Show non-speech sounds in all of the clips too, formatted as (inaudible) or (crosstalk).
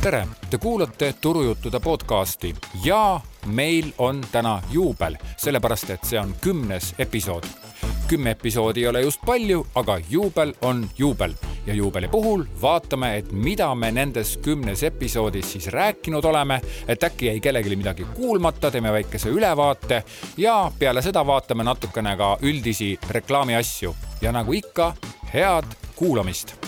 tere, te kuulate Turujuttude podcasti ja meil on täna juubel, sellepärast et see on kümnes episood. kümme episoodi ei ole just palju, aga juubel on juubel. Ja juubeli puhul vaatame, et mida me nendes kümnes episoodis siis rääkinud oleme, et äkki jäi kellelegi midagi kuulmata, teeme väikese ülevaate ja peale seda vaatame natukene ka üldisi reklaamiasju. Ja nagu ikka, head kuulamist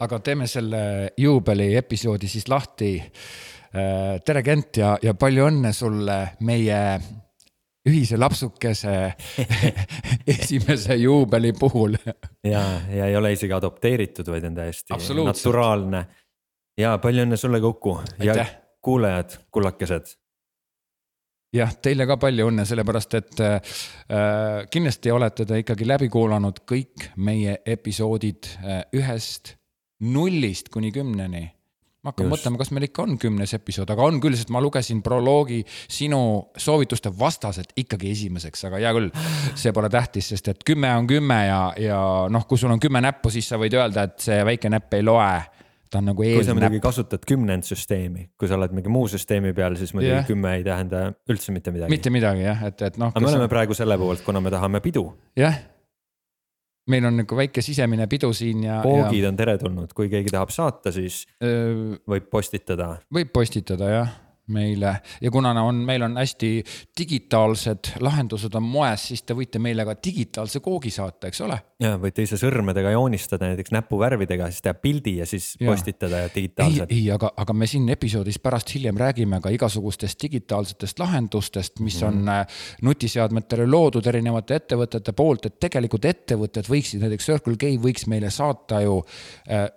aga teeme selle juubeli episoodi siis lahti. tere, Kent ja, ja palju õnne sulle meie ühise lapsukese (laughs) esimese juubeli puhul. ja, ja ei ole isegi adopteeritud, vaid on täiesti naturaalne. ja palju õnne sulle, Kuku ja kuulajad, kullakesed jah, teile ka palju õnne, sellepärast et äh, kindlasti olete te ikkagi läbi kuulanud kõik meie episoodid äh, ühest nullist kuni kümneni. ma hakkan Just. mõtlema, kas meil ikka on kümnes episood, aga on küll, sest ma lugesin proloogi sinu soovituste vastaselt ikkagi esimeseks, aga hea küll, see pole tähtis, sest et kümme on kümme ja, ja noh, kui sul on kümme näppu, siis sa võid öelda, et see väike näpp ei loe ta on nagu eelnäpp. kui sa muidugi kasutad kümnend süsteemi, kui sa oled mingi muu süsteemi peal, siis muidugi yeah. kümme ei tähenda üldse mitte midagi. mitte midagi jah, et, et noh. aga me oleme on... praegu selle poolt, kuna me tahame pidu. jah yeah., meil on nagu väike sisemine pidu siin ja. poogid ja... on teretulnud, kui keegi tahab saata, siis öö... võib postitada. võib postitada jah meile ja kuna on, meil on hästi digitaalsed lahendused on moes, siis te võite meile ka digitaalse koogi saata, eks ole. ja võite ise sõrmedega joonistada näiteks näpuvärvidega, siis teha pildi ja siis ja. postitada ja digitaalselt. ei, ei, aga, aga me siin episoodis pärast hiljem räägime ka igasugustest digitaalsetest lahendustest, mis mm. on mhm. nutiseadmetele loodud erinevate ettevõtete poolt, et tegelikult ettevõtted võiksid, näiteks Circle K võiks meile saata ju äh,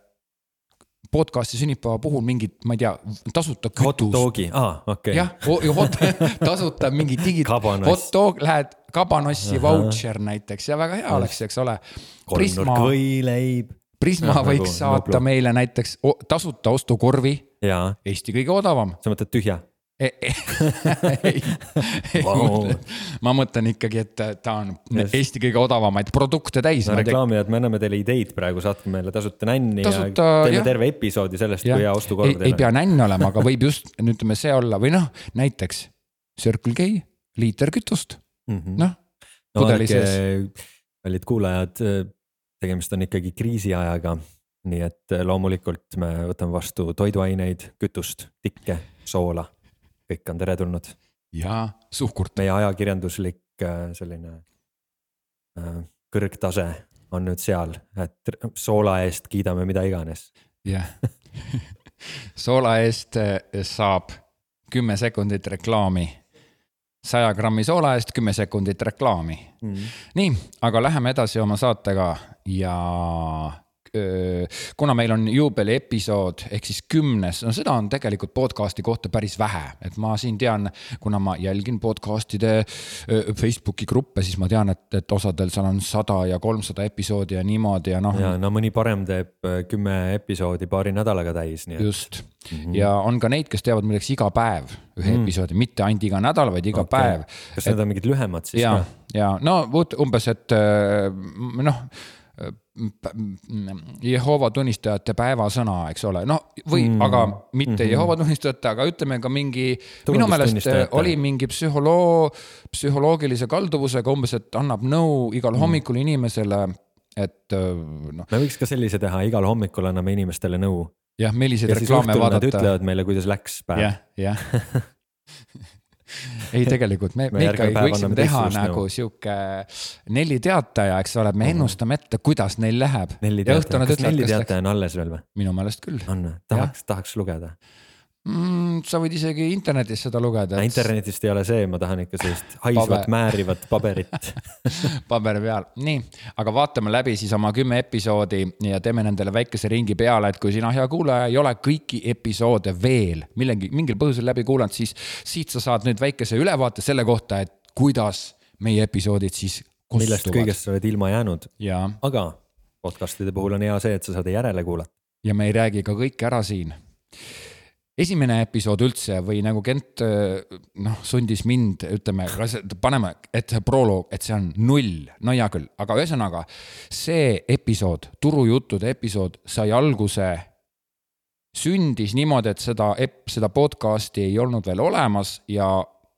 podcast'i sünnipäeva puhul mingit, ma ei tea, tasuta kütust. hot dogi, aa, okei okay.. jah, hot, (laughs) tasuta mingi digi, hot dog, lähed kabanossi vautšer näiteks ja väga hea oleks, eks ole. kolmnurk võileib. Prisma ja, võiks nagu, saata nagu. meile näiteks tasuta ostukorvi. Eesti kõige odavam. sa mõtled tühja? (laughs) ei, ei, ei wow. ma mõtlen ikkagi, et ta on yes. Eesti kõige odavamaid produkte täis. no reklaamijad, me anname teile ideid praegu, saatke meile tasuta nänni tasuta, ja teeme jah. terve episoodi sellest, kui hea ostukorv teil on. ei pea nänn olema, aga võib just, ütleme see olla või noh, näiteks Circle K, liiter kütust mm -hmm., noh no,. pudeli sees. kallid kuulajad, tegemist on ikkagi kriisiajaga nii et loomulikult me võtame vastu toiduaineid, kütust, tikke, soola kõik on teretulnud. ja suhkurt. meie ajakirjanduslik äh, selline äh, kõrgtase on nüüd seal, et soola eest kiidame mida iganes. jah, soola eest äh, saab kümme sekundit reklaami saja grammi soola eest kümme sekundit reklaami mm. nii, aga läheme edasi oma saatega ja kuna meil on juubeli episood ehk siis kümnes, no seda on tegelikult podcast'i kohta päris vähe, et ma siin tean, kuna ma jälgin podcast'ide Facebooki gruppe, siis ma tean, et, et osadel seal on sada ja kolmsada episoodi ja niimoodi ja noh. ja no mõni parem teeb kümme episoodi paari nädalaga täis, nii et. just mm, -hmm. ja on ka neid, kes teevad milleks iga päev ühe mm. episoodi, mitte ainult iga nädal, vaid iga okay. päev. kas need on mingid lühemad siis ja, ja no umbes, et noh Jehova tunnistajate päevasõna, eks ole, noh, või mm, aga mitte mm -hmm. Jehova tunnistajate, aga ütleme ka mingi, minu meelest oli mingi psühholoog, psühholoogilise kalduvusega umbes, et annab nõu igal mm. hommikul inimesele, et noh. me võiks ka sellise teha, igal hommikul anname inimestele nõu. jah, milliseid reklaame vaadata. ütlevad meile, kuidas läks päev. jah, jah (laughs) (laughs) ei, tegelikult me, me ikkagi võiksime teha nagu sihuke Nelli teataja, eks ole, me ennustame ette, kuidas neil läheb. Kas Nelli teataja on alles veel või? minu meelest küll. on, tahaks, tahaks lugeda mm,? sa võid isegi internetis seda lugeda et.... internetist ei ole see, ma tahan ikka sellist haisvat Paber. määrivat paberit (laughs) paberi peal, nii, aga vaatame läbi siis oma kümme episoodi ja teeme nendele väikese ringi peale, et kui sina, hea kuulaja, ei ole kõiki episoode veel millegi, mingil põhjusel läbi kuulanud, siis siit sa saad nüüd väikese ülevaate selle kohta, et kuidas meie episoodid siis millest kõigest sa oled ilma jäänud. aga podcast'ide puhul on hea see, et sa saad järele kuulata. ja me ei räägi ka kõike ära siin esimene episood üldse või nagu Kent noh, sundis mind, ütleme, paneme, et see proloog, et see on null, no hea küll, aga ühesõnaga see episood, turujuttude episood sai alguse, sündis niimoodi, et seda, seda podcast'i ei olnud veel olemas ja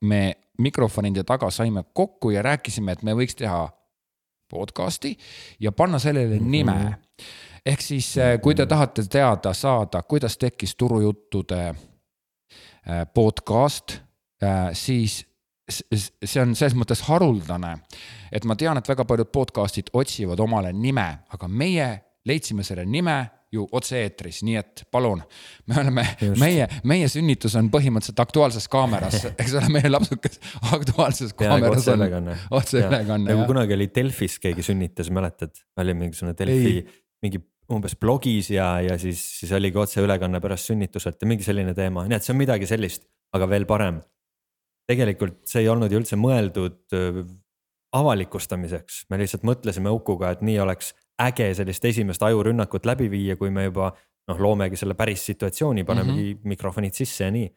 me mikrofonide taga saime kokku ja rääkisime, et me võiks teha podcast'i ja panna sellele nime. mm. -hmm ehk siis, äh, kui te tahate teada saada, kuidas tekkis turujuttude äh, podcast, äh, siis see on selles mõttes haruldane, et ma tean, et väga paljud podcast'id otsivad omale nime, aga meie leidsime selle nime ju otse-eetris, nii et palun, me oleme, meie, meie sünnitus on põhimõtteliselt Aktuaalses Kaameras, (laughs) eks ole, meie lapsukas Aktuaalses Kaameras on otseülekanne. nagu kunagi oli Delfis keegi sünnitas, mäletad, oli mingisugune Delfi mingi umbes blogis ja, ja siis, siis oligi otseülekanne pärast sünnituselt ja mingi selline teema, nii et see on midagi sellist, aga veel parem. tegelikult see ei olnud ju üldse mõeldud avalikustamiseks, me lihtsalt mõtlesime Ukuga, et nii oleks äge sellist esimest ajurünnakut läbi viia, kui me juba noh, loomegi selle päris situatsiooni, panemegi mm -hmm. mikrofonid sisse ja nii.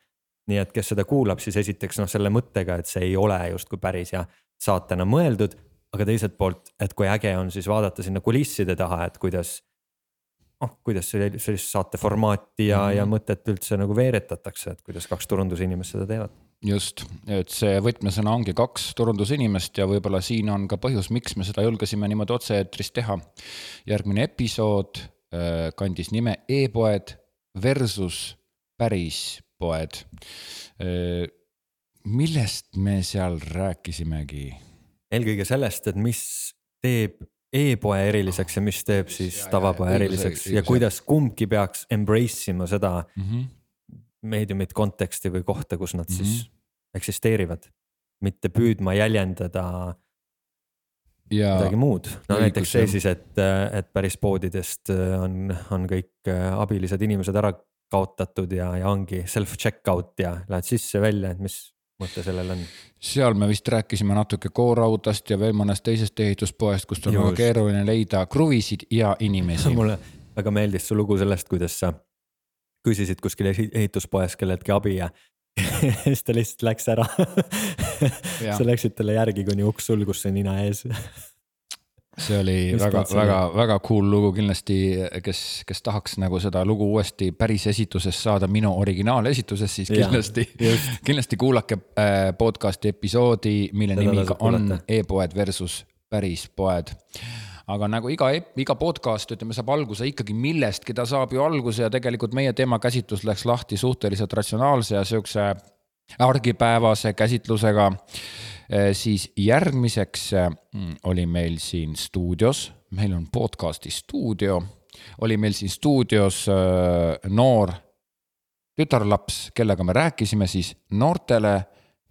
nii et kes seda kuulab, siis esiteks noh, selle mõttega, et see ei ole justkui päris ja saatena mõeldud, aga teiselt poolt, et kui äge on siis vaadata sinna kulisside taha, et kuidas noh, kuidas sellist saate formaati ja mm, -hmm. ja mõtet üldse nagu veeretatakse, et kuidas kaks turundusinimest seda teevad just, et see võtmesõna ongi kaks turundusinimest ja võib-olla siin on ka põhjus, miks me seda julgesime niimoodi otse-eetris teha. järgmine episood äh, kandis nime e-poed versus päris poed. Äh, millest me seal rääkisimegi? eelkõige sellest, et mis teeb e-poe eriliseks ja mis teeb siis tavapoe eriliseks ja kuidas kumbki peaks embrace ima seda mm -hmm. meediumit, konteksti või kohta, kus nad mm -hmm. siis mhm. eksisteerivad. mitte püüdma jäljendada ja midagi muud, no näiteks see siis, et, et päris poodidest on, on kõik abilised inimesed ära kaotatud ja, ja ongi self-checkout ja lähed sisse-välja, et mis mõte sellel on? seal me vist rääkisime natuke K-raudast ja veel mõnest teisest ehituspoest, kust on väga keeruline leida kruvisid ja inimesi. (laughs) Mulle väga meeldis su lugu sellest, kuidas sa küsisid kuskil ehituspoes kelleltki abi ja (laughs) siis ta lihtsalt läks ära. (laughs) Sa läksid talle järgi, kuni uks sulgus see nina ees see oli Just väga, väga, väga cool lugu kindlasti, kes, kes tahaks nagu seda lugu uuesti päris esituses saada minu originaalesituses, siis kindlasti, (laughs) kindlasti kuulake äh, podcast'i episoodi, mille seda nimi on e-poed versus päris poed. Aga nagu iga, iga podcast, ütleme, saab alguse ikkagi millestki, ta saab ju alguse ja tegelikult meie teemakäsitlus läks lahti suhteliselt ratsionaalse ja siukse argipäevase käsitlusega Äh, siis järgmiseks äh, oli meil siin stuudios, meil on podcast'i stuudio, oli meil siin stuudios äh, noor tütarlaps, kellega me rääkisime siis noortele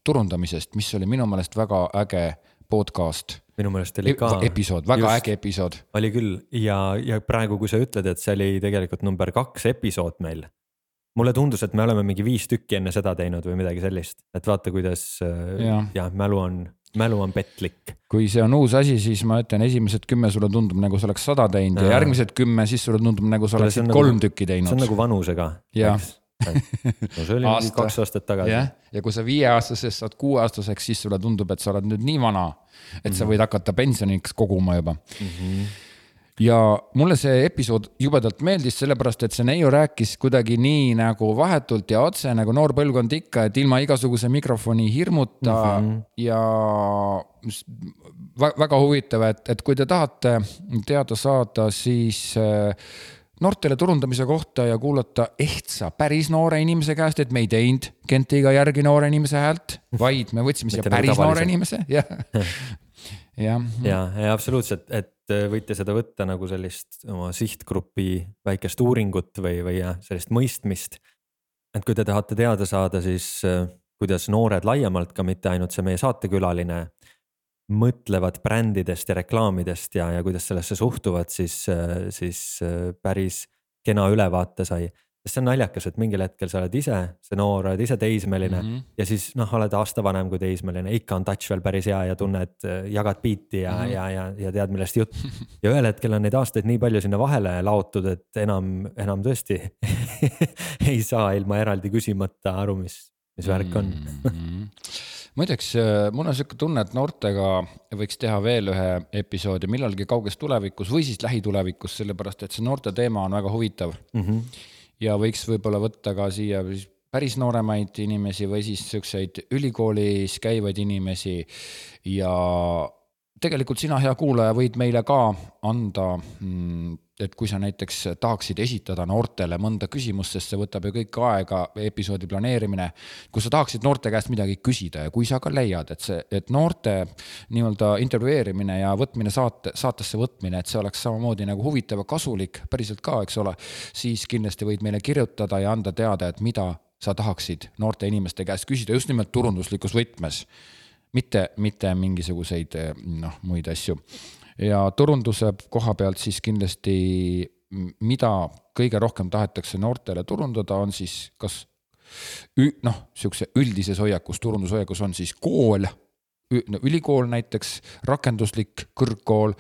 turundamisest, mis oli minu meelest väga äge podcast minu meelest oli ka. episood, väga just, äge episood. oli küll ja, ja praegu, kui sa ütled, et see oli tegelikult number kaks episood meil, mulle tundus, et me oleme mingi viis tükki enne seda teinud või midagi sellist, et vaata, kuidas äh, ja. jah, mälu on, mälu on petlik. kui see on uus asi, siis ma ütlen, esimesed kümme sulle tundub nagu sa oleks sada teinud ja, ja järgmised kümme, siis sulle tundub nagu sa oleksid nagu kolm tükki teinud. see on nagu vanusega. no see oli Aasta. kaks aastat tagasi. jah, ja kui sa viieaastasest saad kuueaastaseks, siis sulle tundub, et sa oled nüüd nii vana, et mm -hmm. sa mhm. võid hakata pensioniks koguma juba mm. -hmm ja mulle see episood jubedalt meeldis, sellepärast et see neiu rääkis kuidagi nii nagu vahetult ja otse nagu noor põlvkond ikka, et ilma igasuguse mikrofoni hirmuta mm -hmm. ja väga huvitav, et, et kui te tahate teada saada, siis äh, noortele turundamise kohta ja kuulata ehtsa päris noore inimese käest, et me ei teinud Kentiga järgi noore inimese häält, vaid me võtsime siia nagu päris noore inimese, jah. (laughs) ja, ja, ja absoluutselt, et äh, võite seda võtta nagu sellist oma sihtgrupi väikest uuringut või, või jah, sellist mõistmist. et kui te tahate teada saada, siis äh, kuidas noored laiemalt, ka mitte ainult see meie saatekülaline, mõtlevad brändidest ja reklaamidest ja, ja kuidas sellesse suhtuvad, siis, äh, siis päris kena ülevaate sai. Sest see on naljakas, et mingil hetkel sa oled ise see noor, oled ise teismeline mm -hmm. ja siis noh, oled aasta vanem kui teismeline, ikka on touch veel päris hea ja tunned, jagad biiti ja mm, -hmm. ja, ja, ja tead, millest jutt. ja ühel hetkel on neid aastaid nii palju sinna vahele laotud, et enam, enam tõesti (laughs) ei saa ilma eraldi küsimata aru, mis, mis värk on. -hmm muideks äh, mul on sihuke tunne, et noortega võiks teha veel ühe episoodi millalgi kauges tulevikus või siis lähitulevikus, sellepärast et see noorte teema on väga huvitav mm. -hmm. Ja võiks võib-olla võtta ka siia päris nooremaid inimesi või siis siukseid ülikoolis käivaid inimesi. Ja tegelikult sina, hea kuulaja, võid meile ka anda mm, et kui sa näiteks tahaksid esitada noortele mõnda küsimust, sest see võtab ju kõik aega, episoodi planeerimine. kui sa tahaksid noorte käest midagi küsida ja kui sa ka leiad, et see, et noorte nii-öelda intervjueerimine ja võtmine saate, saatesse võtmine, et see oleks samamoodi nagu huvitav ja kasulik päriselt ka, eks ole. siis kindlasti võid meile kirjutada ja anda teada, et mida sa tahaksid noorte inimeste käest küsida just nimelt turunduslikus võtmes mitte, mitte mingisuguseid noh, muid asju ja turunduse koha pealt siis kindlasti, mida kõige rohkem tahetakse noortele turundada, on siis kas noh, sihukese üldises hoiakus, turundushoiakus on siis kool ülikool näiteks, rakenduslik kõrgkool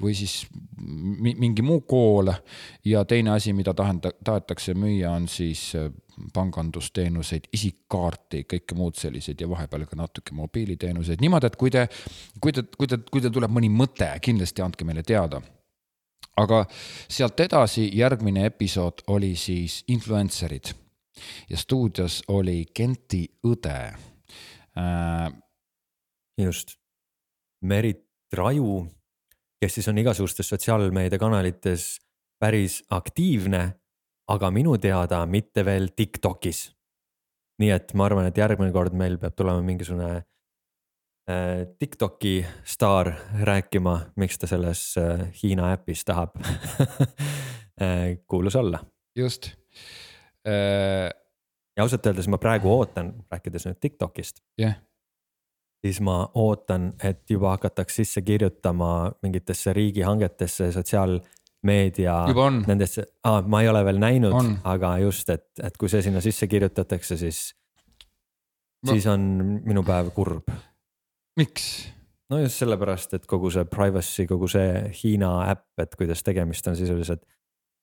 või siis mingi muu kool. ja teine asi, mida tahenda-, tahetakse müüa, on siis äh, pangandusteenuseid, isikkaarti, kõike muud selliseid ja vahepeal ka natuke mobiiliteenuseid, niimoodi, et kui te, kui te, kui te, kui teil tuleb mõni mõte, kindlasti andke meile teada. Aga sealt edasi järgmine episood oli siis influencer'id. Ja stuudios oli Genti õde. Äh, just, Merit Raju, kes siis on igasugustes sotsiaalmeediakanalites päris aktiivne, aga minu teada mitte veel Tiktokis. nii et ma arvan, et järgmine kord meil peab tulema mingisugune äh, Tiktoki staar rääkima, miks ta selles äh, Hiina äpis tahab (laughs) äh, kuulus olla. just äh.... ja ausalt öeldes ma praegu ootan, rääkides nüüd Tiktokist yeah siis ma ootan, et juba hakataks sisse kirjutama mingitesse riigihangetesse, sotsiaalmeedia. Nendesse ah,, ma ei ole veel näinud, aga just, et, et kui see sinna sisse kirjutatakse, siis no., siis on minu päev kurb. miks? no just sellepärast, et kogu see privacy, kogu see Hiina äpp, et kuidas tegemist on sisuliselt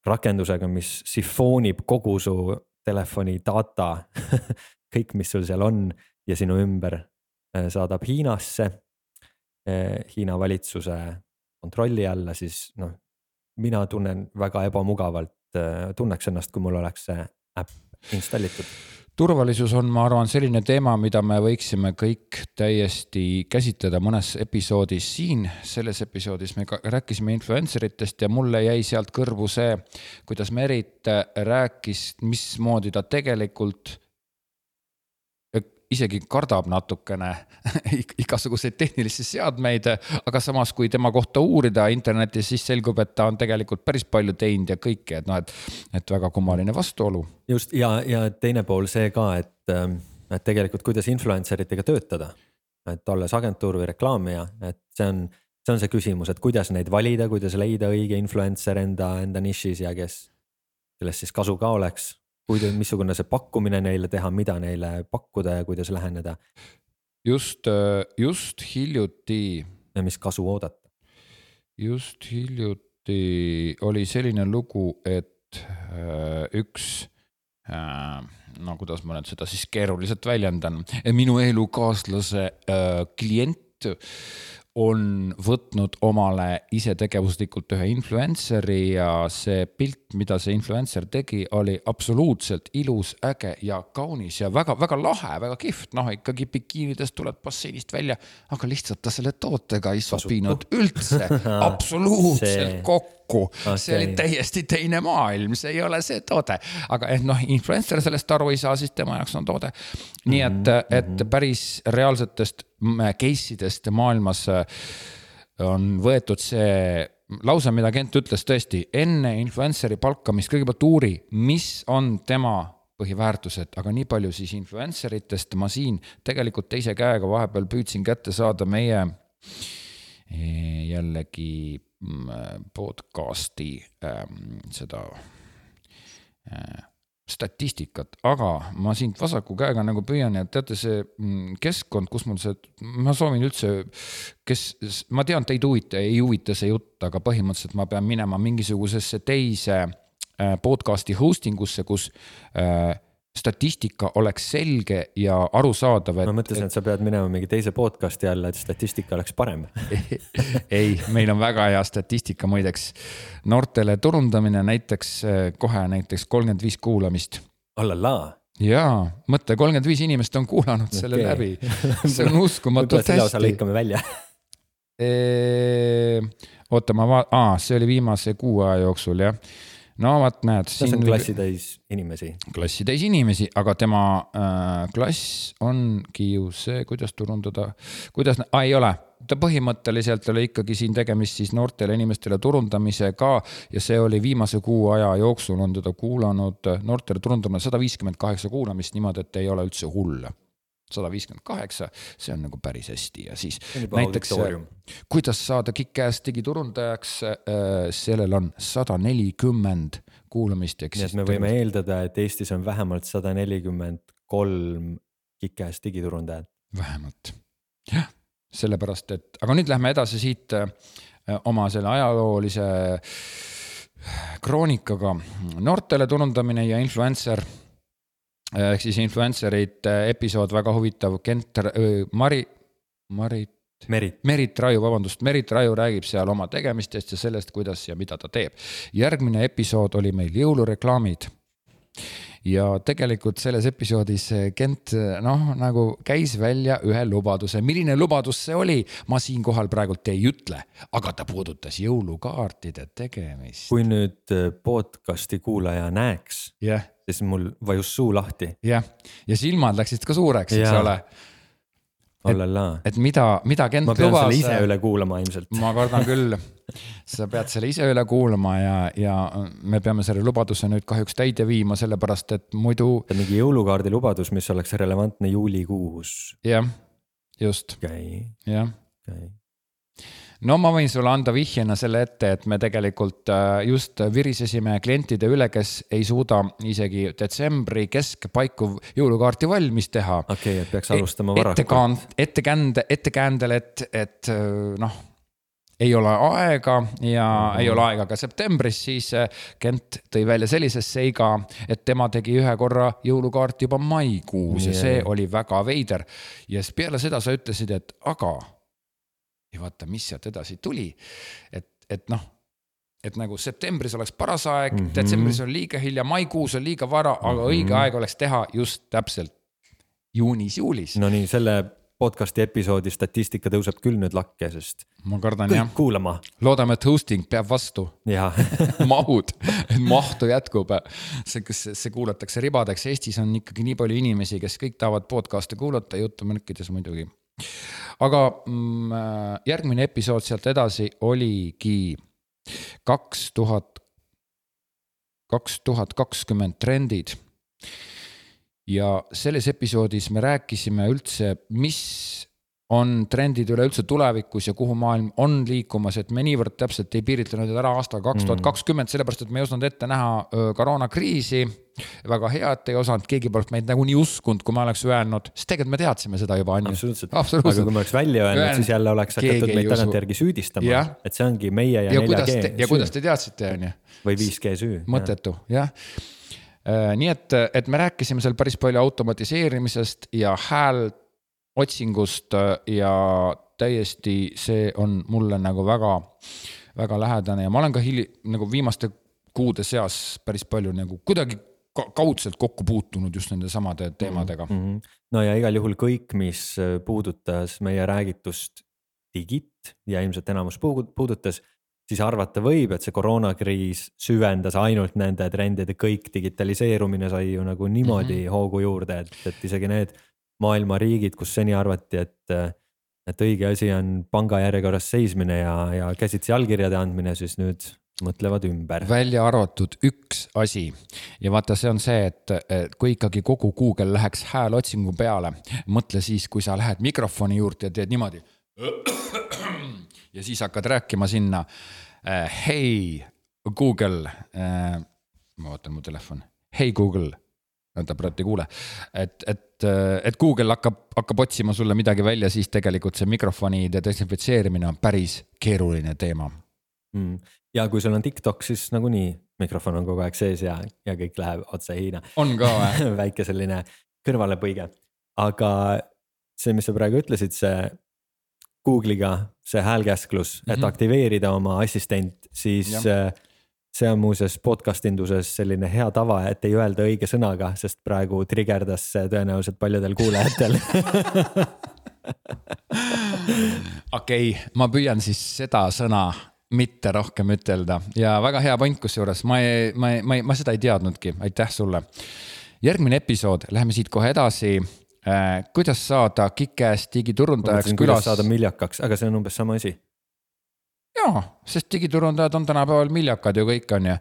rakendusega, mis sifoonib kogu su telefoni data (laughs) kõik, mis sul seal on ja sinu ümber saadab Hiinasse, äh, Hiina valitsuse kontrolli alla, siis noh, mina tunnen väga ebamugavalt, äh, tunneks ennast, kui mul oleks see äpp installitud turvalisus on, ma arvan, selline teema, mida me võiksime kõik täiesti käsitleda mõnes episoodis siin. selles episoodis me rääkisime influencer itest ja mulle jäi sealt kõrvu see, kuidas Merit rääkis, mismoodi ta tegelikult isegi kardab natukene (laughs) igasuguseid tehnilisi seadmeid, aga samas, kui tema kohta uurida internetis, siis selgub, et ta on tegelikult päris palju teinud ja kõike, et noh, et, et väga kummaline vastuolu. just ja, ja teine pool see ka, et, et tegelikult kuidas influencer itega töötada. et olles agentuur või reklaamija, et see on, see on see küsimus, et kuidas neid valida, kuidas leida õige influencer enda, enda nišis ja kes, kellest siis kasu ka oleks kuidas, missugune see pakkumine neile teha, mida neile pakkuda ja kuidas läheneda. just, äh, just hiljuti. ja mis kasu oodata? just hiljuti oli selline lugu, et äh, üks äh, no kuidas ma nüüd seda siis keeruliselt väljendan, minu elukaaslase klient on võtnud omale isetegevuslikult ühe influencer'i ja see pilt, mida see influencer tegi, oli absoluutselt ilus, äge ja kaunis ja väga-väga lahe, väga kihvt, noh ikkagi bikiinides tuled basseinist välja, aga lihtsalt ta selle tootega ei sobinud üldse. (laughs) Absoluutselt see... kokku okay.. see oli täiesti teine maailm, see ei ole see toode, aga et noh, influencer sellest aru ei saa, siis tema jaoks on toode. nii et, mhm, et mhm. päris reaalsetest case idest maailmas äh, on võetud see lause, mida Kent ütles tõesti enne influencer'i palkamist, kõigepealt uuri, mis on tema põhiväärtused, aga nii palju siis influencer itest ma siin tegelikult teise käega vahepeal püüdsin kätte saada meie eh, jällegi podcast'i ähm, seda äh, statistikat, aga ma siit vasaku käega nagu püüan ja teate, see mm, keskkond, kus mul see, ma soovin üldse, kes, ma tean, teid huvita, ei huvita see jutt, aga põhimõtteliselt ma pean minema mingisugusesse teise äh, podcast'i hosting usse, kus äh, statistika oleks selge ja arusaadav. ma mõtlesin, et sa pead minema mingi teise podcast'i alla, et statistika oleks parem (laughs) ei, meil on väga hea statistika muideks. noortele turundamine näiteks kohe näiteks kolmkümmend viis kuulamist. allallaa jaa, mõtle, kolmkümmend viis inimest on kuulanud okay. selle läbi. (laughs) see on uskumatult hästi. lõikame välja (laughs) oota, ma vaatan, see oli viimase kuu aja jooksul jah no vot, näed. see on klassitäis inimesi. klassitäis inimesi, aga tema äh, klass ongi ju see, kuidas turundada, kuidas, ei ole ta põhimõtteliselt oli ikkagi siin tegemist siis noortele inimestele turundamisega ja see oli viimase kuu aja jooksul on teda kuulanud noortele turundamine sada viiskümmend kaheksa kuulamist niimoodi, et ei ole üldse hull sada viiskümmend kaheksa, see on nagu päris hästi ja siis näiteks kuidas saada kick-ass digiturundajaks, äh, sellel on sada nelikümmend kuulamist. nii et me võime eeldada, et Eestis on vähemalt sada nelikümmend kolm kick-ass digiturundajat. vähemalt, jah, sellepärast et, aga nüüd lähme edasi siit äh, oma selle ajaloolise kroonikaga. noortele turundamine ja influencer ehk siis influencer'id episood, väga huvitav, Kent, Mari, Marit. Merit. Merit Raju, vabandust, Merit Raju räägib seal oma tegemistest ja sellest, kuidas ja mida ta teeb. järgmine episood oli meil jõulureklaamid ja tegelikult selles episoodis Kent noh, nagu käis välja ühe lubaduse, milline lubadus see oli, ma siinkohal praegult ei ütle, aga ta puudutas jõulukaartide tegemist. kui nüüd podcast'i kuulaja näeks yeah siis mul vajus suu lahti. jah, ja silmad läksid ka suureks, eks ole. Et, et mida, mida Kent lubas. ma pean lubas, selle ise üle kuulama ilmselt. ma kardan küll. sa pead selle ise üle kuulama ja, ja me peame selle lubaduse nüüd kahjuks täide viima, sellepärast et muidu. mingi jõulukaardi lubadus, mis oleks relevantne juulikuus. jah, just jah no ma võin sulle anda vihjena selle ette, et me tegelikult äh, just virisesime klientide üle, kes ei suuda isegi detsembri keskpaiku jõulukaarti valmis teha. okei okay,, et peaks alustama varakult. ettekand-, ettekände, ettekäändel, et, et äh, noh ei ole aega ja mm -hmm. ei ole aega ka septembris, siis äh, Kent tõi välja sellise seiga, et tema tegi ühe korra jõulukaarti juba maikuus yeah. ja see oli väga veider. ja siis peale seda sa ütlesid, et aga ja vaata, mis sealt edasi tuli. et, et noh, et nagu septembris oleks paras aeg mm, -hmm. detsembris on liiga hilja, maikuus on liiga vara, aga mm -hmm. õige aeg oleks teha just täpselt juunis-juulis. no nii, selle podcast'i episoodi statistika tõuseb küll nüüd lakke, sest. ma kardan jah. kuulama. loodame, et hosting peab vastu. (laughs) mahud, et mahtu jätkub. see, kas see kuulatakse ribadeks, Eestis on ikkagi nii palju inimesi, kes kõik tahavad podcast'e kuulata, jutumärkides muidugi aga mm, äh, järgmine episood sealt edasi oligi kaks tuhat, kaks tuhat kakskümmend trendid. ja selles episoodis me rääkisime üldse, mis on trendid üleüldse tulevikus ja kuhu maailm on liikumas, et me niivõrd täpselt ei piiritlenud ära aasta kaks tuhat kakskümmend, sellepärast et me ei osanud ette näha koroonakriisi. väga hea, et ei osanud, keegi poleks meid nagunii uskunud, kui ma oleks öelnud, sest tegelikult me teadsime seda juba, on ju. absoluutselt, aga kui ma oleks välja öelnud, siis jälle oleks hakatud meid tagantjärgi süüdistama, et see ongi meie ja, ja 4G süü. ja kuidas te teadsite, on ju. või 5G süü. mõttetu, jah nii et, et me rääkisime seal päris palju automatiseerimisest ja häält otsingust äh, ja täiesti see on mulle nagu väga, väga lähedane ja ma olen ka hili-, nagu viimaste kuude seas päris palju nagu kuidagi kaudselt kokku puutunud just nende samade teemadega mm. -hmm. no ja igal juhul kõik, mis äh, puudutas meie räägitust digit ja ilmselt enamus puudutas, siis arvata võib, et see koroonakriis süvendas ainult nende trendide kõik, digitaliseerumine sai ju nagu niimoodi mm -hmm. hoogu juurde, et, et isegi need maailma riigid, kus seni arvati, et, et õige asi on pangajärjekorras seismine ja, ja käsitsi allkirjade andmine, siis nüüd mõtlevad ümber. välja arvatud üks asi ja vaata, see on see, et kui ikkagi kogu Google läheks hääleotsingu peale, mõtle siis, kui sa lähed mikrofoni juurde ja teed niimoodi. (clears throat) ja siis hakkad rääkima sinna. hei, Google, ma vaatan mu telefon hei Google ta praegu ei kuule. et, et, et Google hakkab, hakkab otsima sulle midagi välja, siis tegelikult see mikrofonide desinfitseerimine on päris keeruline teema mm.. ja kui sul on TikTok, siis nagunii mikrofon on kogu aeg sees ja, ja kõik läheb otse Hiina. on ka või (laughs) väike selline kõrvalepõige, aga see, mis sa praegu ütlesid, see Google'iga see häälkäsklus mm, -hmm. et mhm. aktiveerida oma assistent, siis ja. See on muuseas podcast induses selline hea tava, et ei öelda õige sõnaga, sest praegu trigerdas see tõenäoliselt paljudel kuulajatel okei okay,, ma püüan siis seda sõna mitte rohkem ütelda ja väga hea point, kusjuures ma ei, ma ei, ma ei, ma seda ei teadnudki, aitäh sulle. järgmine episood, läheme siit kohe edasi äh,. kuidas saada Kikes digiturundajaks külas? saada miljakaks, aga see on umbes sama asi jaa, sest digiturundajad on tänapäeval miljakad ju kõik on ju.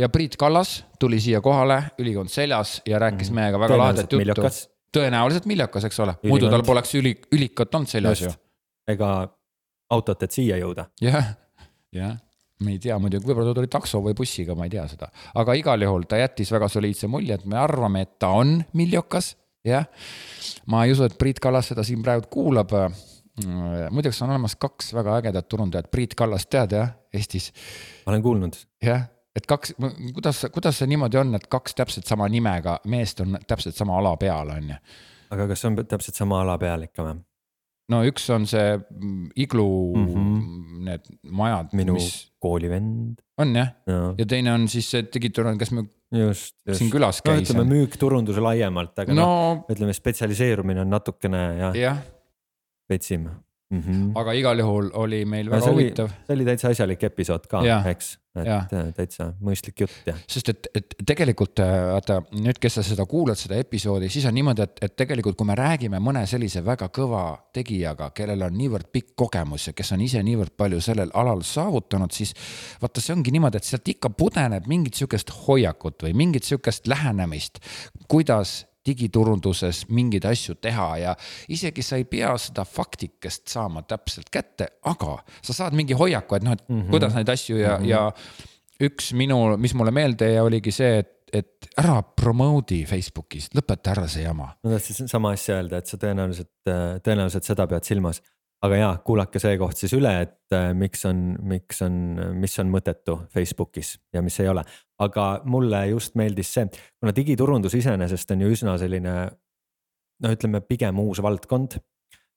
ja Priit Kallas tuli siia kohale, ülikond seljas ja rääkis mm -hmm. meiega väga lahedat juttu. tõenäoliselt miljakas, eks ole, muidu tal poleks üli, ülikat olnud seljas ju. ega autot, et siia jõuda. jah, jah me ei tea muidugi, võib-olla ta tuli takso või bussiga, ma ei tea seda, aga igal juhul ta jättis väga soliidse mulje, et me arvame, et ta on miljokas, jah. ma ei usu, et Priit Kallas seda siin praegu kuulab muideks on olemas kaks väga ägedat turundajat, Priit Kallast tead jah, Eestis? ma olen kuulnud. jah, et kaks, kuidas, kuidas see niimoodi on, et kaks täpselt sama nimega meest on täpselt sama ala peal, on ju. aga kas on täpselt sama ala peal ikka või? no üks on see iglu mm, -hmm. need majad. minu mis... koolivend. on jah ja. ja teine on siis see digiturund, kes me just, just. siin külas käis. no ütleme müük, turundus laiemalt, aga no, noh, ütleme spetsialiseerumine on natukene jah. jah vetsim mm. -hmm. aga igal juhul oli meil väga no, huvitav. see oli täitsa asjalik episood ka, eks, et ja. Äh, täitsa mõistlik jutt ja. sest et, et tegelikult äh, vaata nüüd, kes sa seda kuulad, seda episoodi, siis on niimoodi, et, et tegelikult, kui me räägime mõne sellise väga kõva tegijaga, kellel on niivõrd pikk kogemus ja kes on ise niivõrd palju sellel alal saavutanud, siis vaata, see ongi niimoodi, et sealt ikka pudeneb mingit sihukest hoiakut või mingit sihukest lähenemist, kuidas digiturunduses mingeid asju teha ja isegi sa ei pea seda faktikest saama täpselt kätte, aga sa saad mingi hoiaku, et noh, et mm -hmm. kuidas neid asju ja mm, -hmm. ja üks minu, mis mulle meelde jäi, oligi see, et et ära promote'i Facebookis, lõpeta ära see jama. ma tahtsin sama asja öelda, et sa tõenäoliselt, tõenäoliselt seda pead silmas aga jaa, kuulake see koht siis üle, et äh, miks on, miks on, mis on mõttetu Facebookis ja mis ei ole. aga mulle just meeldis see, kuna digiturundus iseenesest on ju üsna selline no ütleme, pigem uus valdkond.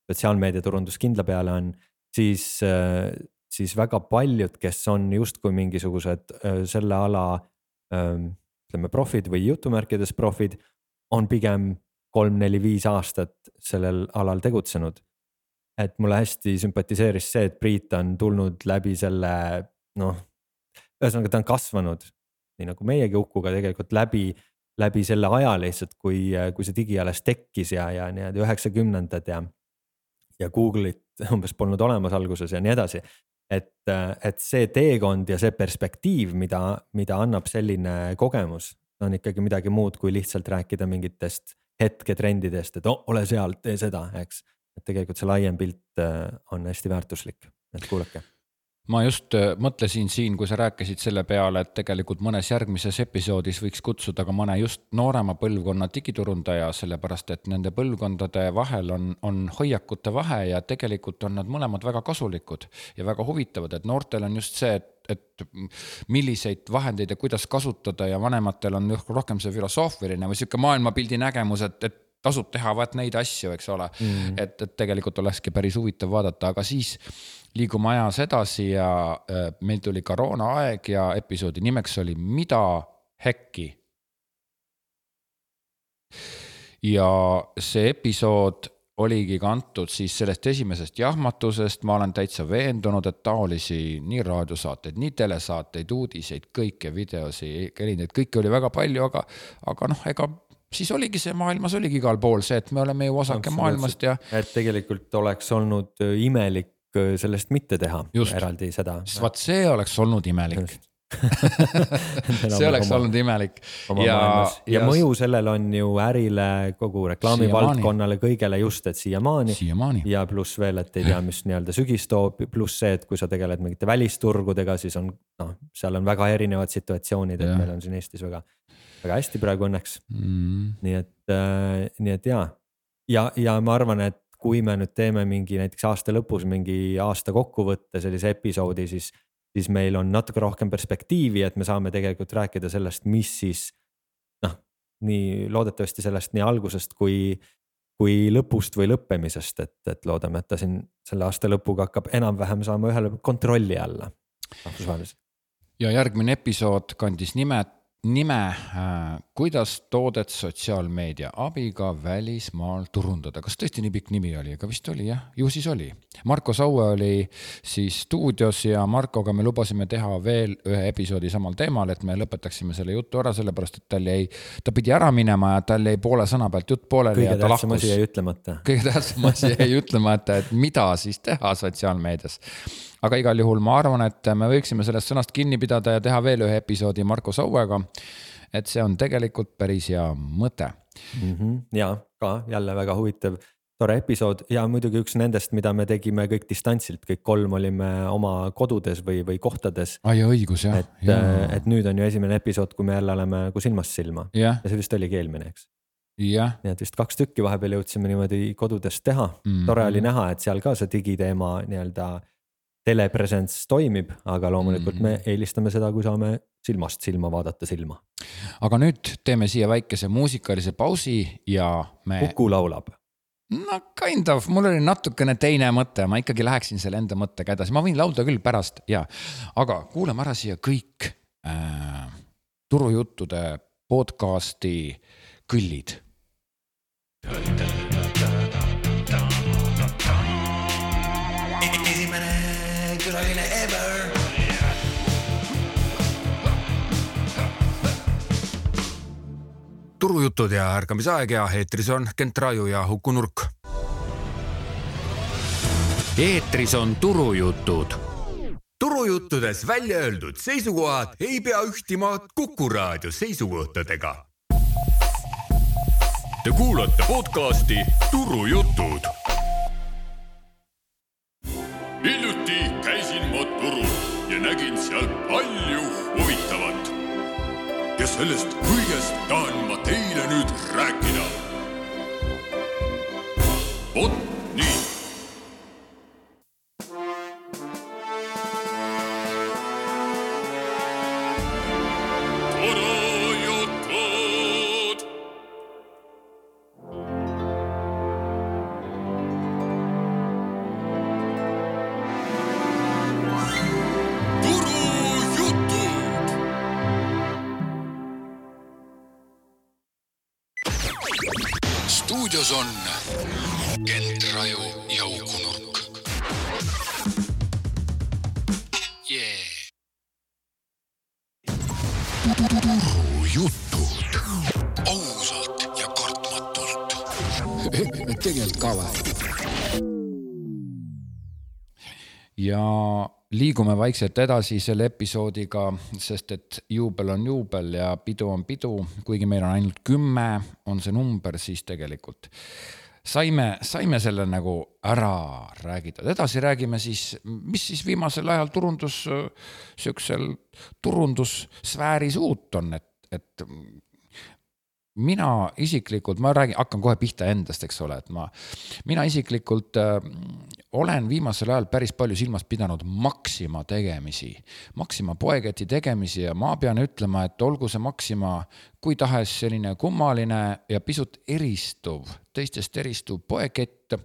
sotsiaalmeediaturundus kindla peale on, siis, äh, siis väga paljud, kes on justkui mingisugused äh, selle ala ähm, ütleme profid või jutumärkides profid, on pigem kolm, neli, viis aastat sellel alal tegutsenud et mulle hästi sümpatiseeris see, et Priit on tulnud läbi selle noh, ühesõnaga ta on kasvanud nii nagu meiegi Ukuga tegelikult läbi, läbi selle aja lihtsalt, kui, kui see digi alles tekkis ja, ja nii-öelda üheksakümnendad ja. ja Google'it umbes polnud olemas alguses ja nii edasi. et, et see teekond ja see perspektiiv, mida, mida annab selline kogemus, on ikkagi midagi muud kui lihtsalt rääkida mingitest hetketrendidest, et oh, ole seal, tee seda, eks et tegelikult see laiem pilt äh, on hästi väärtuslik, et kuulake. Ma just äh, mõtlesin siin, kui sa rääkisid selle peale, et tegelikult mõnes järgmises episoodis võiks kutsuda ka mõne just noorema põlvkonna digiturundaja, sellepärast et nende põlvkondade vahel on, on hoiakute vahe ja tegelikult on nad mõlemad väga kasulikud ja väga huvitavad, et noortel on just see, et et milliseid vahendeid ja kuidas kasutada ja vanematel on rohkem see filosoofiline või sihuke maailmapildi nägemus, et, et tasub teha vaat neid asju, eks ole. Mm.. et, et tegelikult olekski päris huvitav vaadata, aga siis liigume ajas edasi ja äh, meil tuli koroonaaeg ja episoodi nimeks oli Mida hekki. ja see episood oligi kantud siis sellest esimesest jahmatusest, ma olen täitsa veendunud, et taolisi nii raadiosaateid, nii telesaateid, uudiseid, kõike, videosi, erinevaid, kõike oli väga palju, aga, aga noh, ega siis oligi see maailmas oligi igal pool see, et me oleme ju osake maailmast ja. et tegelikult oleks olnud äh, imelik äh, sellest mitte teha Just. eraldi seda. vaat see oleks olnud imelik (laughs) see oleks oma, olnud imelik. ja, ja, ja mõju sellel on ju ärile, kogu reklaamivaldkonnale, kõigele just, et siiamaani. ja pluss veel, et ei tea, mis nii-öelda sügis toob, pluss see, et kui sa tegeled mingite välisturgudega, siis on noh, seal on väga erinevad situatsioonid, et meil on siin Eestis väga väga hästi praegu õnneks. Mm.. nii et äh,, nii et ja, ja, ja ma arvan, et kui me nüüd teeme mingi näiteks aasta lõpus mingi aasta kokkuvõtte sellise episoodi, siis, siis meil on natuke rohkem perspektiivi, et me saame tegelikult rääkida sellest, mis siis noh, nii loodetavasti sellest nii algusest kui, kui lõpust või lõppemisest, et, et loodame, et ta siin selle aasta lõpuga hakkab enam-vähem saama ühele kontrolli alla rahvusvaheliselt. ja järgmine episood kandis nimet nime äh,, kuidas toodet sotsiaalmeedia abiga välismaal turundada, kas tõesti nii pikk nimi oli, aga vist oli jah, ju siis oli. Marko Saue oli siis stuudios ja Markoga me lubasime teha veel ühe episoodi samal teemal, et me lõpetaksime selle jutu ära, sellepärast et tal jäi, ta pidi ära minema ja tal jäi poole sõna pealt jutt pooleli. kõige tähtsam asi jäi ütlemata. kõige tähtsam asi jäi ütlemata, et mida siis teha sotsiaalmeedias aga igal juhul ma arvan, et me võiksime sellest sõnast kinni pidada ja teha veel ühe episoodi Marko Sauega. et see on tegelikult päris hea mõte mm. -hmm. ja ka jälle väga huvitav, tore episood ja muidugi üks nendest, mida me tegime kõik distantsilt, kõik kolm olime oma kodudes või, või kohtades. ai õigus jah. et et nüüd on ju esimene episood, kui me jälle oleme nagu silmast silma ja. ja see vist oligi eelmine, eks nii et vist kaks tükki vahepeal jõudsime niimoodi kodudest teha mm, -hmm. tore oli näha, et seal ka see digiteema nii-öelda telepresence toimib, aga loomulikult mm -hmm. me mhm. eelistame seda, kui saame silmast silma vaadata silma. aga nüüd teeme siia väikese muusikalise pausi ja me. Kuku laulab. no kind of, mul oli natukene teine mõte, ma ikkagi läheksin selle enda mõttega edasi, ma võin laulda küll pärast ja, aga kuulame ära siia kõik äh, turujuttude podcast'i kõllid turujutud ja ärkamisaeg ja eetris on Kent Raju ja Uku Nurk. eetris on Turujutud. turujuttudes välja öeldud seisukohad ei pea ühtima Kuku raadio seisukohtadega. Te kuulate podcasti Turujutud. Hiljuti käisin ma turul ja nägin seal palju huvitavat ja sellest kõigest tahan ma teile nüüd rääkida. vot nii liigume vaikselt edasi selle episoodiga, sest et juubel on juubel ja pidu on pidu, kuigi meil on ainult kümme, on see number, siis tegelikult. Saime, saime selle nagu ära räägitud, edasi räägime siis, mis siis viimasel ajal turundus, sihukesel turundussfääris uut on, et, et mina isiklikult, ma räägin, hakkan kohe pihta endast, eks ole, et ma, mina isiklikult äh, olen viimasel ajal päris palju silmas pidanud Maxima tegemisi, Maxima poeketi tegemisi ja ma pean ütlema, et olgu see Maxima kui tahes selline kummaline ja pisut eristuv, teistest eristuv poekett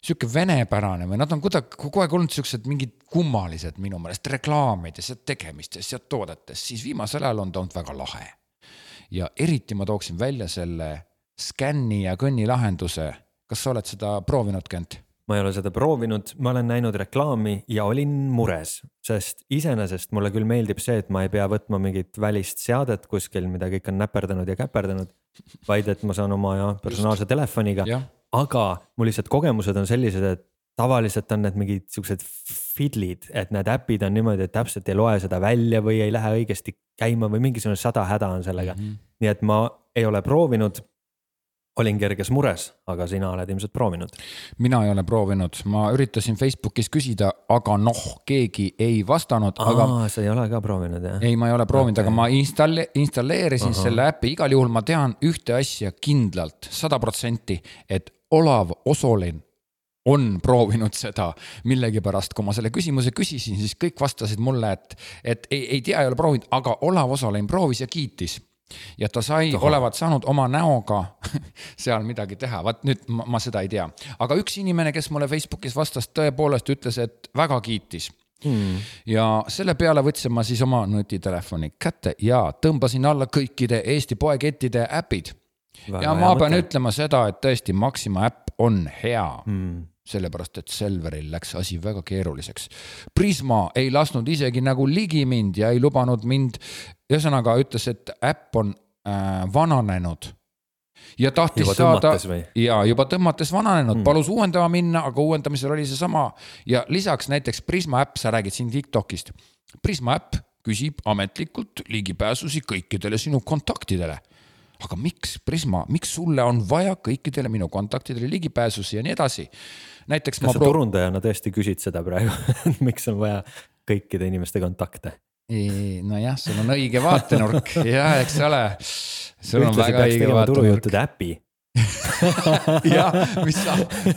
sihuke venepärane või nad on kuidagi kogu aeg olnud siuksed mingid kummalised minu meelest reklaamides ja tegemistes ja toodetes, siis viimasel ajal on ta olnud väga lahe ja eriti ma tooksin välja selle skänni ja kõnni lahenduse. kas sa oled seda proovinud, Kent? ma ei ole seda proovinud, ma olen näinud reklaami ja olin mures, sest iseenesest mulle küll meeldib see, et ma ei pea võtma mingit välist seadet kuskil, mida kõik on näperdanud ja käperdanud. vaid et ma saan oma ja, personaalse Just. telefoniga, aga mul lihtsalt kogemused on sellised, et tavaliselt on need mingid siuksed fiddle'id, et need äpid on niimoodi, et täpselt ei loe seda välja või ei lähe õigesti käima või mingisugune sada häda on sellega mm. -hmm. nii et ma ei ole proovinud. olin kerges mures, aga sina oled ilmselt proovinud. mina ei ole proovinud, ma üritasin Facebookis küsida, aga noh, keegi ei vastanud, aga. sa ei ole ka proovinud jah? ei, ma ei ole proovinud okay., aga ma installe-, installeerisin Aha. selle äpi, igal juhul ma tean ühte asja kindlalt, sada protsenti, et Olav Osolin on proovinud seda millegipärast, kui ma selle küsimuse küsisin, siis kõik vastasid mulle, et, et ei, ei tea, ei ole proovinud, aga Olav Osolin proovis ja kiitis ja ta sai, olevat saanud oma näoga (laughs) seal midagi teha, vaat nüüd ma, ma seda ei tea. aga üks inimene, kes mulle Facebookis vastas, tõepoolest ütles, et väga kiitis Hmm. ja selle peale võtsin ma siis oma nutitelefoni kätte ja tõmbasin alla kõikide Eesti poekettide äpid. ja ma pean mõte. ütlema seda, et tõesti Maxima äpp on hea hmm sellepärast et Selveril läks asi väga keeruliseks. Prisma ei lasknud isegi nagu ligi mind ja ei lubanud mind, ühesõnaga ütles, et äpp on äh, vananenud ja tahtis juba saada ja juba tõmmates vananenud mm., palus uuendama minna, aga uuendamisel oli seesama ja lisaks näiteks Prisma äpp, sa räägid siin Tiktokist. Prisma äpp küsib ametlikult ligipääsusi kõikidele sinu kontaktidele aga miks Prisma, miks sulle on vaja kõikidele minu kontaktidele ligipääsusi ja nii edasi? näiteks. kas sa proov... turundajana tõesti küsid seda praegu (laughs) miks on vaja kõikide inimeste kontakte? nojah, sul on õige vaatenurk (laughs) ja eks ole. sul on väga õige vaatenurk. äpi (laughs) jah, mis,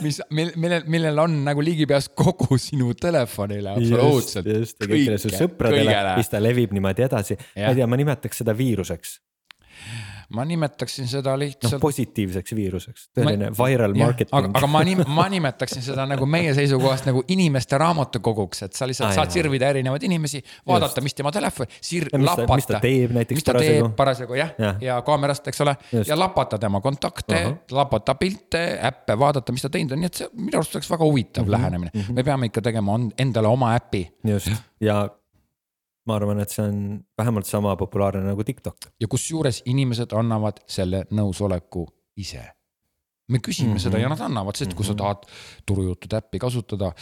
mis, millel, millel on nagu ligipääs kogu sinu telefonile absoluutselt. just, ja kõigile su sõpradele, mis ta levib niimoodi edasi. ma ei tea, ma nimetaks seda viiruseks ma nimetaksin seda lihtsalt no,. positiivseks viiruseks, tõeline ma, viral marketing. aga, aga ma nim-, ma nimetaksin seda nagu meie seisukohast nagu inimeste raamatukoguks, et sa lihtsalt ah, saad jah. sirvida erinevaid inimesi, vaadata, mis tema telefon, sir-, lapata. mis ta teeb näiteks mis ta parasjagu. parasjagu jah ja. ja kaamerast, eks ole, ja lapata tema kontakte uh, -huh. lapata pilte, äppe, vaadata, mis ta teinud on, nii et see minu arust oleks väga huvitav mm -hmm. lähenemine mm. -hmm. me peame ikka tegema endale oma äpi. just ja ma arvan, et see on vähemalt sama populaarne nagu TikTok. ja kusjuures inimesed annavad selle nõusoleku ise. me küsime mm -hmm. seda ja nad annavad, sest kui mm -hmm. sa mhm. tahad turujuttude äppi kasutada.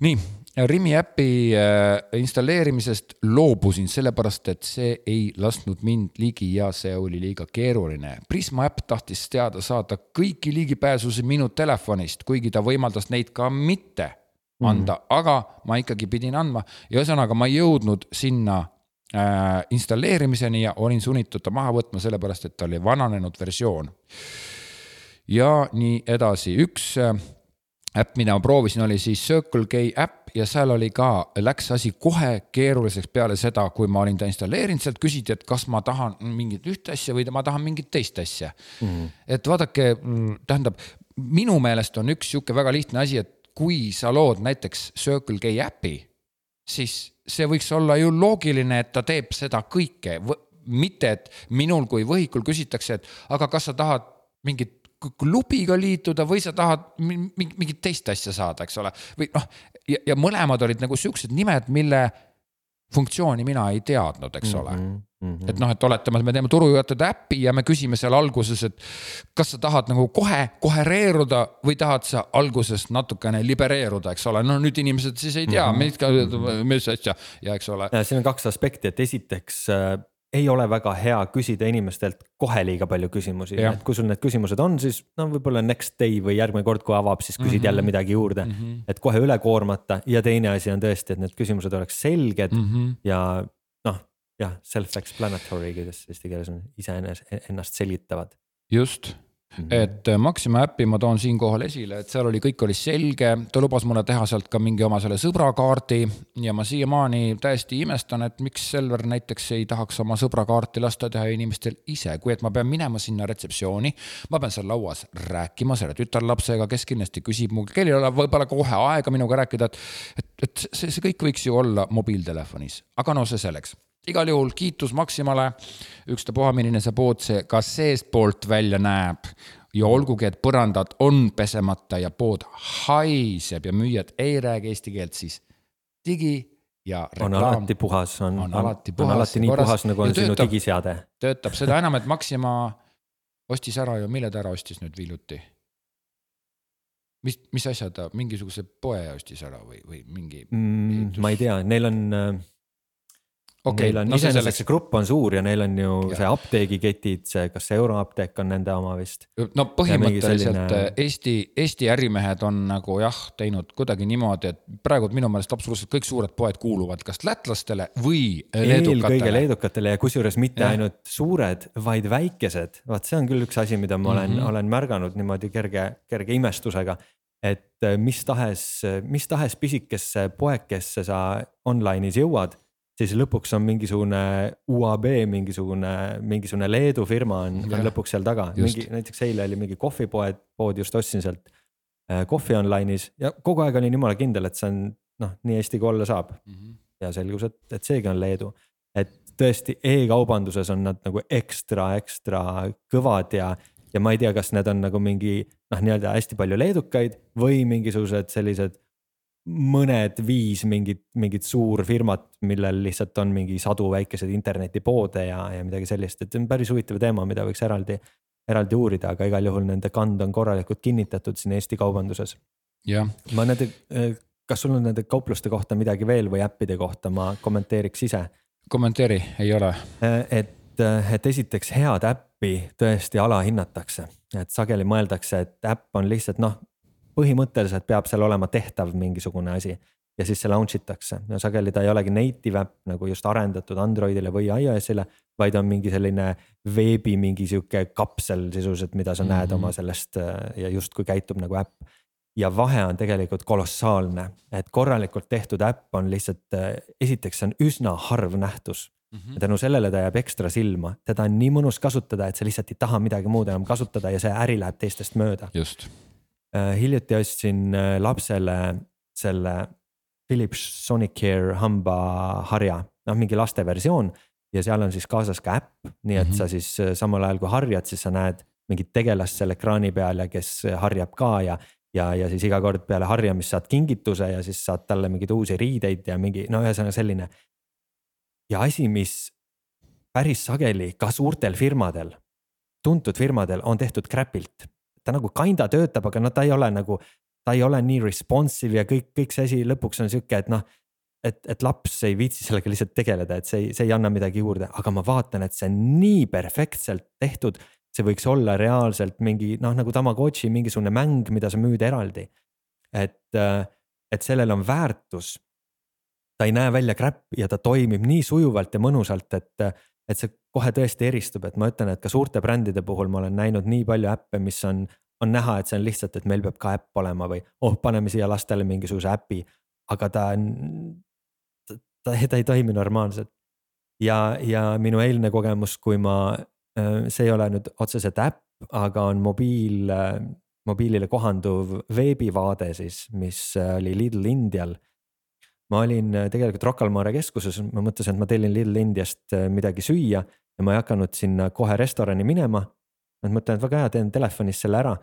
nii, Rimi äpi äh, installeerimisest loobusin sellepärast, et see ei lasknud mind ligi ja see oli liiga keeruline. Prisma äpp tahtis teada saada kõiki ligipääsusi minu telefonist, kuigi ta võimaldas neid ka mitte. Anda. Mm., aga ma ikkagi pidin andma. Ja ühesõnaga ma ei jõudnud sinna äh, installeerimiseni ja olin sunnitud ta maha võtma, sellepärast et ta oli vananenud versioon. ja nii edasi, üks äh, äpp, mida ma proovisin, oli siis Circle K äpp ja seal oli ka, läks asi kohe keeruliseks peale seda, kui ma olin ta installeerinud, sealt küsiti, et kas ma tahan mingit ühte asja või ma tahan mingit teist asja. Mm.. et vaadake, mm, tähendab, minu meelest on üks sihuke väga lihtne asi, et kui sa lood näiteks Circle K äpi, siis see võiks olla ju loogiline, et ta teeb seda kõike, mitte et minul kui võhikul küsitakse, et aga kas sa tahad mingit klubiga liituda või sa tahad mingit teist asja saada, eks ole, või noh, ja, ja mõlemad olid nagu siuksed nimed, mille funktsiooni mina ei teadnud, eks ole mm. -hmm. Mm -hmm. et noh, et oletame, et me teeme turujuhatajate äppi ja me küsime seal alguses, et kas sa tahad nagu kohe kohereeruda või tahad sa alguses natukene libereeruda, eks ole, no nüüd inimesed siis ei tea mm, -hmm. mis asja ja eks ole. siin on kaks aspekti, et esiteks äh, ei ole väga hea küsida inimestelt kohe liiga palju küsimusi, et kui sul need küsimused on, siis no võib-olla next day või järgmine kord, kui avab, siis küsid mm -hmm. jälle midagi juurde mm. -hmm. et kohe üle koormata ja teine asi on tõesti, et need küsimused oleks selged mm -hmm. ja jah, self-explanatory, kuidas eesti keeles on, iseenesest ennast selgitavad. just Mm -hmm. et äh, Maxima äppi ma toon siinkohal esile, et seal oli, kõik oli selge, ta lubas mulle teha sealt ka mingi oma selle sõbrakaardi ja ma siiamaani täiesti imestan, et miks Selver näiteks ei tahaks oma sõbrakaarti lasta teha inimestel ise, kui et ma pean minema sinna retseptsiooni. ma pean seal lauas rääkima selle tütarlapsega, kes kindlasti küsib mu, kellel ei ole võib-olla kohe aega minuga rääkida, et, et, et see, see kõik võiks ju olla mobiiltelefonis, aga no see selleks igal juhul kiitus Maximale, ükstapuha, milline see pood see ka seestpoolt välja näeb ja olgugi, et põrandad on pesemata ja pood haiseb ja müüjad ei räägi eesti keelt, siis digi ja reklaam. on alati puhas, on, on alati puhas. on alati nii korras. puhas, nagu on töötab, sinu digiseade. töötab seda enam, et Maxima ostis ära ju, mille ta ära ostis nüüd hiljuti? mis, mis asja ta, mingisuguse poe ostis ära või, või mingi mm,? ma ei tea, neil on äh, okei Neil on no see iseenesest selleks see grupp on suur ja neil on ju Ja. see apteegiketid, see, kas see Euroapteek on nende oma vist. no põhimõtteliselt selline- selline... Eesti, Eesti ärimehed on nagu jah, teinud kuidagi niimoodi, et praegu minu meelest absoluutselt kõik suured poed kuuluvad kas lätlastele või eelkõige leedukatele. leedukatele ja kusjuures mitte Jah. ainult suured, vaid väikesed, vaat see on küll üks asi, mida ma olen mm. -hmm. olen märganud niimoodi kerge, kerge imestusega. et äh, mis tahes, mis tahes pisikesse poekesse sa online'is jõuad, siis lõpuks on mingisugune UAB, mingisugune, mingisugune Leedu firma on, on lõpuks seal taga, mingi näiteks eile oli mingi kohvipoed, pood just ostsin sealt äh, kohvi online'is ja kogu aeg olin jumala kindel, et see on noh, nii hästi kui olla saab Mhm. ja selgus, et, et seegi on Leedu. et tõesti e-kaubanduses on nad nagu ekstra, ekstra kõvad ja, ja ma ei tea, kas need on nagu mingi noh, nii-öelda hästi palju leedukaid või mingisugused sellised mõned viis mingit, mingit suurfirmat, millel lihtsalt on mingi sadu väikeseid internetipoode ja, ja midagi sellist, et see on päris huvitav teema, mida võiks eraldi, eraldi uurida, aga igal juhul nende kand on korralikult kinnitatud siin Eesti kaubanduses. ma nende, kas sul on nende kaupluste kohta midagi veel või äppide kohta, ma kommenteeriks ise. Kommenteeri, ei ole. et, et esiteks head äppi tõesti alahinnatakse, et sageli mõeldakse, et äpp on lihtsalt noh, põhimõtteliselt peab seal olema tehtav mingisugune asi ja siis see launch itakse ja sageli ta ei olegi native äpp nagu just arendatud Androidile või iOS-ile, vaid on mingi selline veebi mingi sihuke kapsel sisuliselt, mida sa mm -hmm. näed Mhm. oma sellest ja justkui käitub nagu äpp ja vahe on tegelikult kolossaalne, et korralikult tehtud äpp on lihtsalt, esiteks see on üsna harv nähtus ja tänu sellele ta jääb ekstra silma, teda on nii mõnus kasutada, et sa lihtsalt ei taha midagi muud enam kasutada ja see äri läheb teistest mööda. just, hiljuti ostsin äh, lapsele selle Philips Sonicare hambaharja, noh mingi laste versioon ja seal on siis kaasas ka äpp, nii et Mhm. sa siis äh, samal ajal kui harjad, siis sa näed mingit tegelast seal ekraani peal ja kes harjab ka ja ja, ja siis iga kord peale harjamist saad kingituse ja siis saad talle mingeid uusi riideid ja mingi no ühesõnaga selline. ja asi, mis päris sageli ka suurtel firmadel, tuntud firmadel on tehtud crap'ilt. Ta nagu kinda töötab, aga no ta ei ole nagu, ta ei ole nii responsive ja kõik, kõik see asi lõpuks on sihuke, et noh. et, et laps ei viitsi sellega lihtsalt tegeleda, et see ei, see ei anna midagi juurde, aga ma vaatan, et see on nii perfektselt tehtud see võiks olla reaalselt mingi noh, nagu Tamagotši mingisugune mäng, mida sa müüd eraldi. et, et sellel on väärtus. ta ei näe välja crap ja ta toimib nii sujuvalt ja mõnusalt, et, et see kohe tõesti eristub, et ma ütlen, et ka suurte brändide puhul ma olen näinud nii palju äppe, mis on, on näha, et see on lihtsalt, et meil peab ka äpp olema või oh, paneme siia lastele mingisuguse äpi, aga ta on, ta, ta ei toimi normaalselt. ja, ja minu eilne kogemus, kui ma see ei ole nüüd otseselt äpp, aga on mobiil, mobiilile kohanduv veebivaade siis, mis oli Lidl Indial. Ma olin tegelikult Rocca al Mare keskuses, ma mõtlesin, et ma tellin Lidl Indiast midagi süüa ja ma ei hakanud sinna kohe restorani minema. et mõtlen, et väga hea, teen telefonis selle ära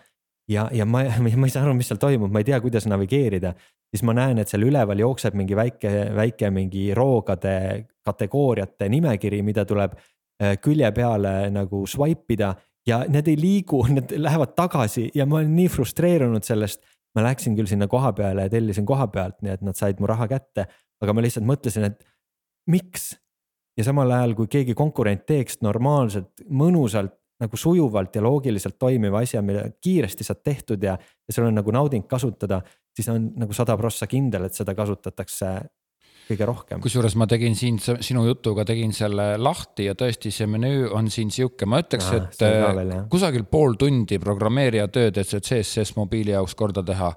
ja, ja ma, (laughs) ma ei saa aru, mis seal toimub, ma ei tea, kuidas navigeerida. siis ma näen, et seal üleval jookseb mingi väike, väike mingi roogade kategooriate nimekiri, mida tuleb külje peale nagu swipe ida ja need ei liigu, (laughs) need lähevad tagasi ja ma olen nii frustreerunud sellest. Ma läksin küll sinna koha peale ja tellisin koha pealt, nii et nad said mu raha kätte, aga ma lihtsalt mõtlesin, et miks. ja samal ajal, kui keegi konkurent teeks normaalselt, mõnusalt nagu sujuvalt ja loogiliselt toimiva asja, mille kiiresti saad tehtud ja, ja sul on nagu nauding kasutada, siis on nagu sada prossa kindel, et seda kasutatakse kõige rohkem. kusjuures ma tegin siin sinu jutuga tegin selle lahti ja tõesti see menüü on siin sihuke, ma ütleks, et veel, kusagil pool tundi programmeerija tööd, et see CSS mobiili jaoks korda teha.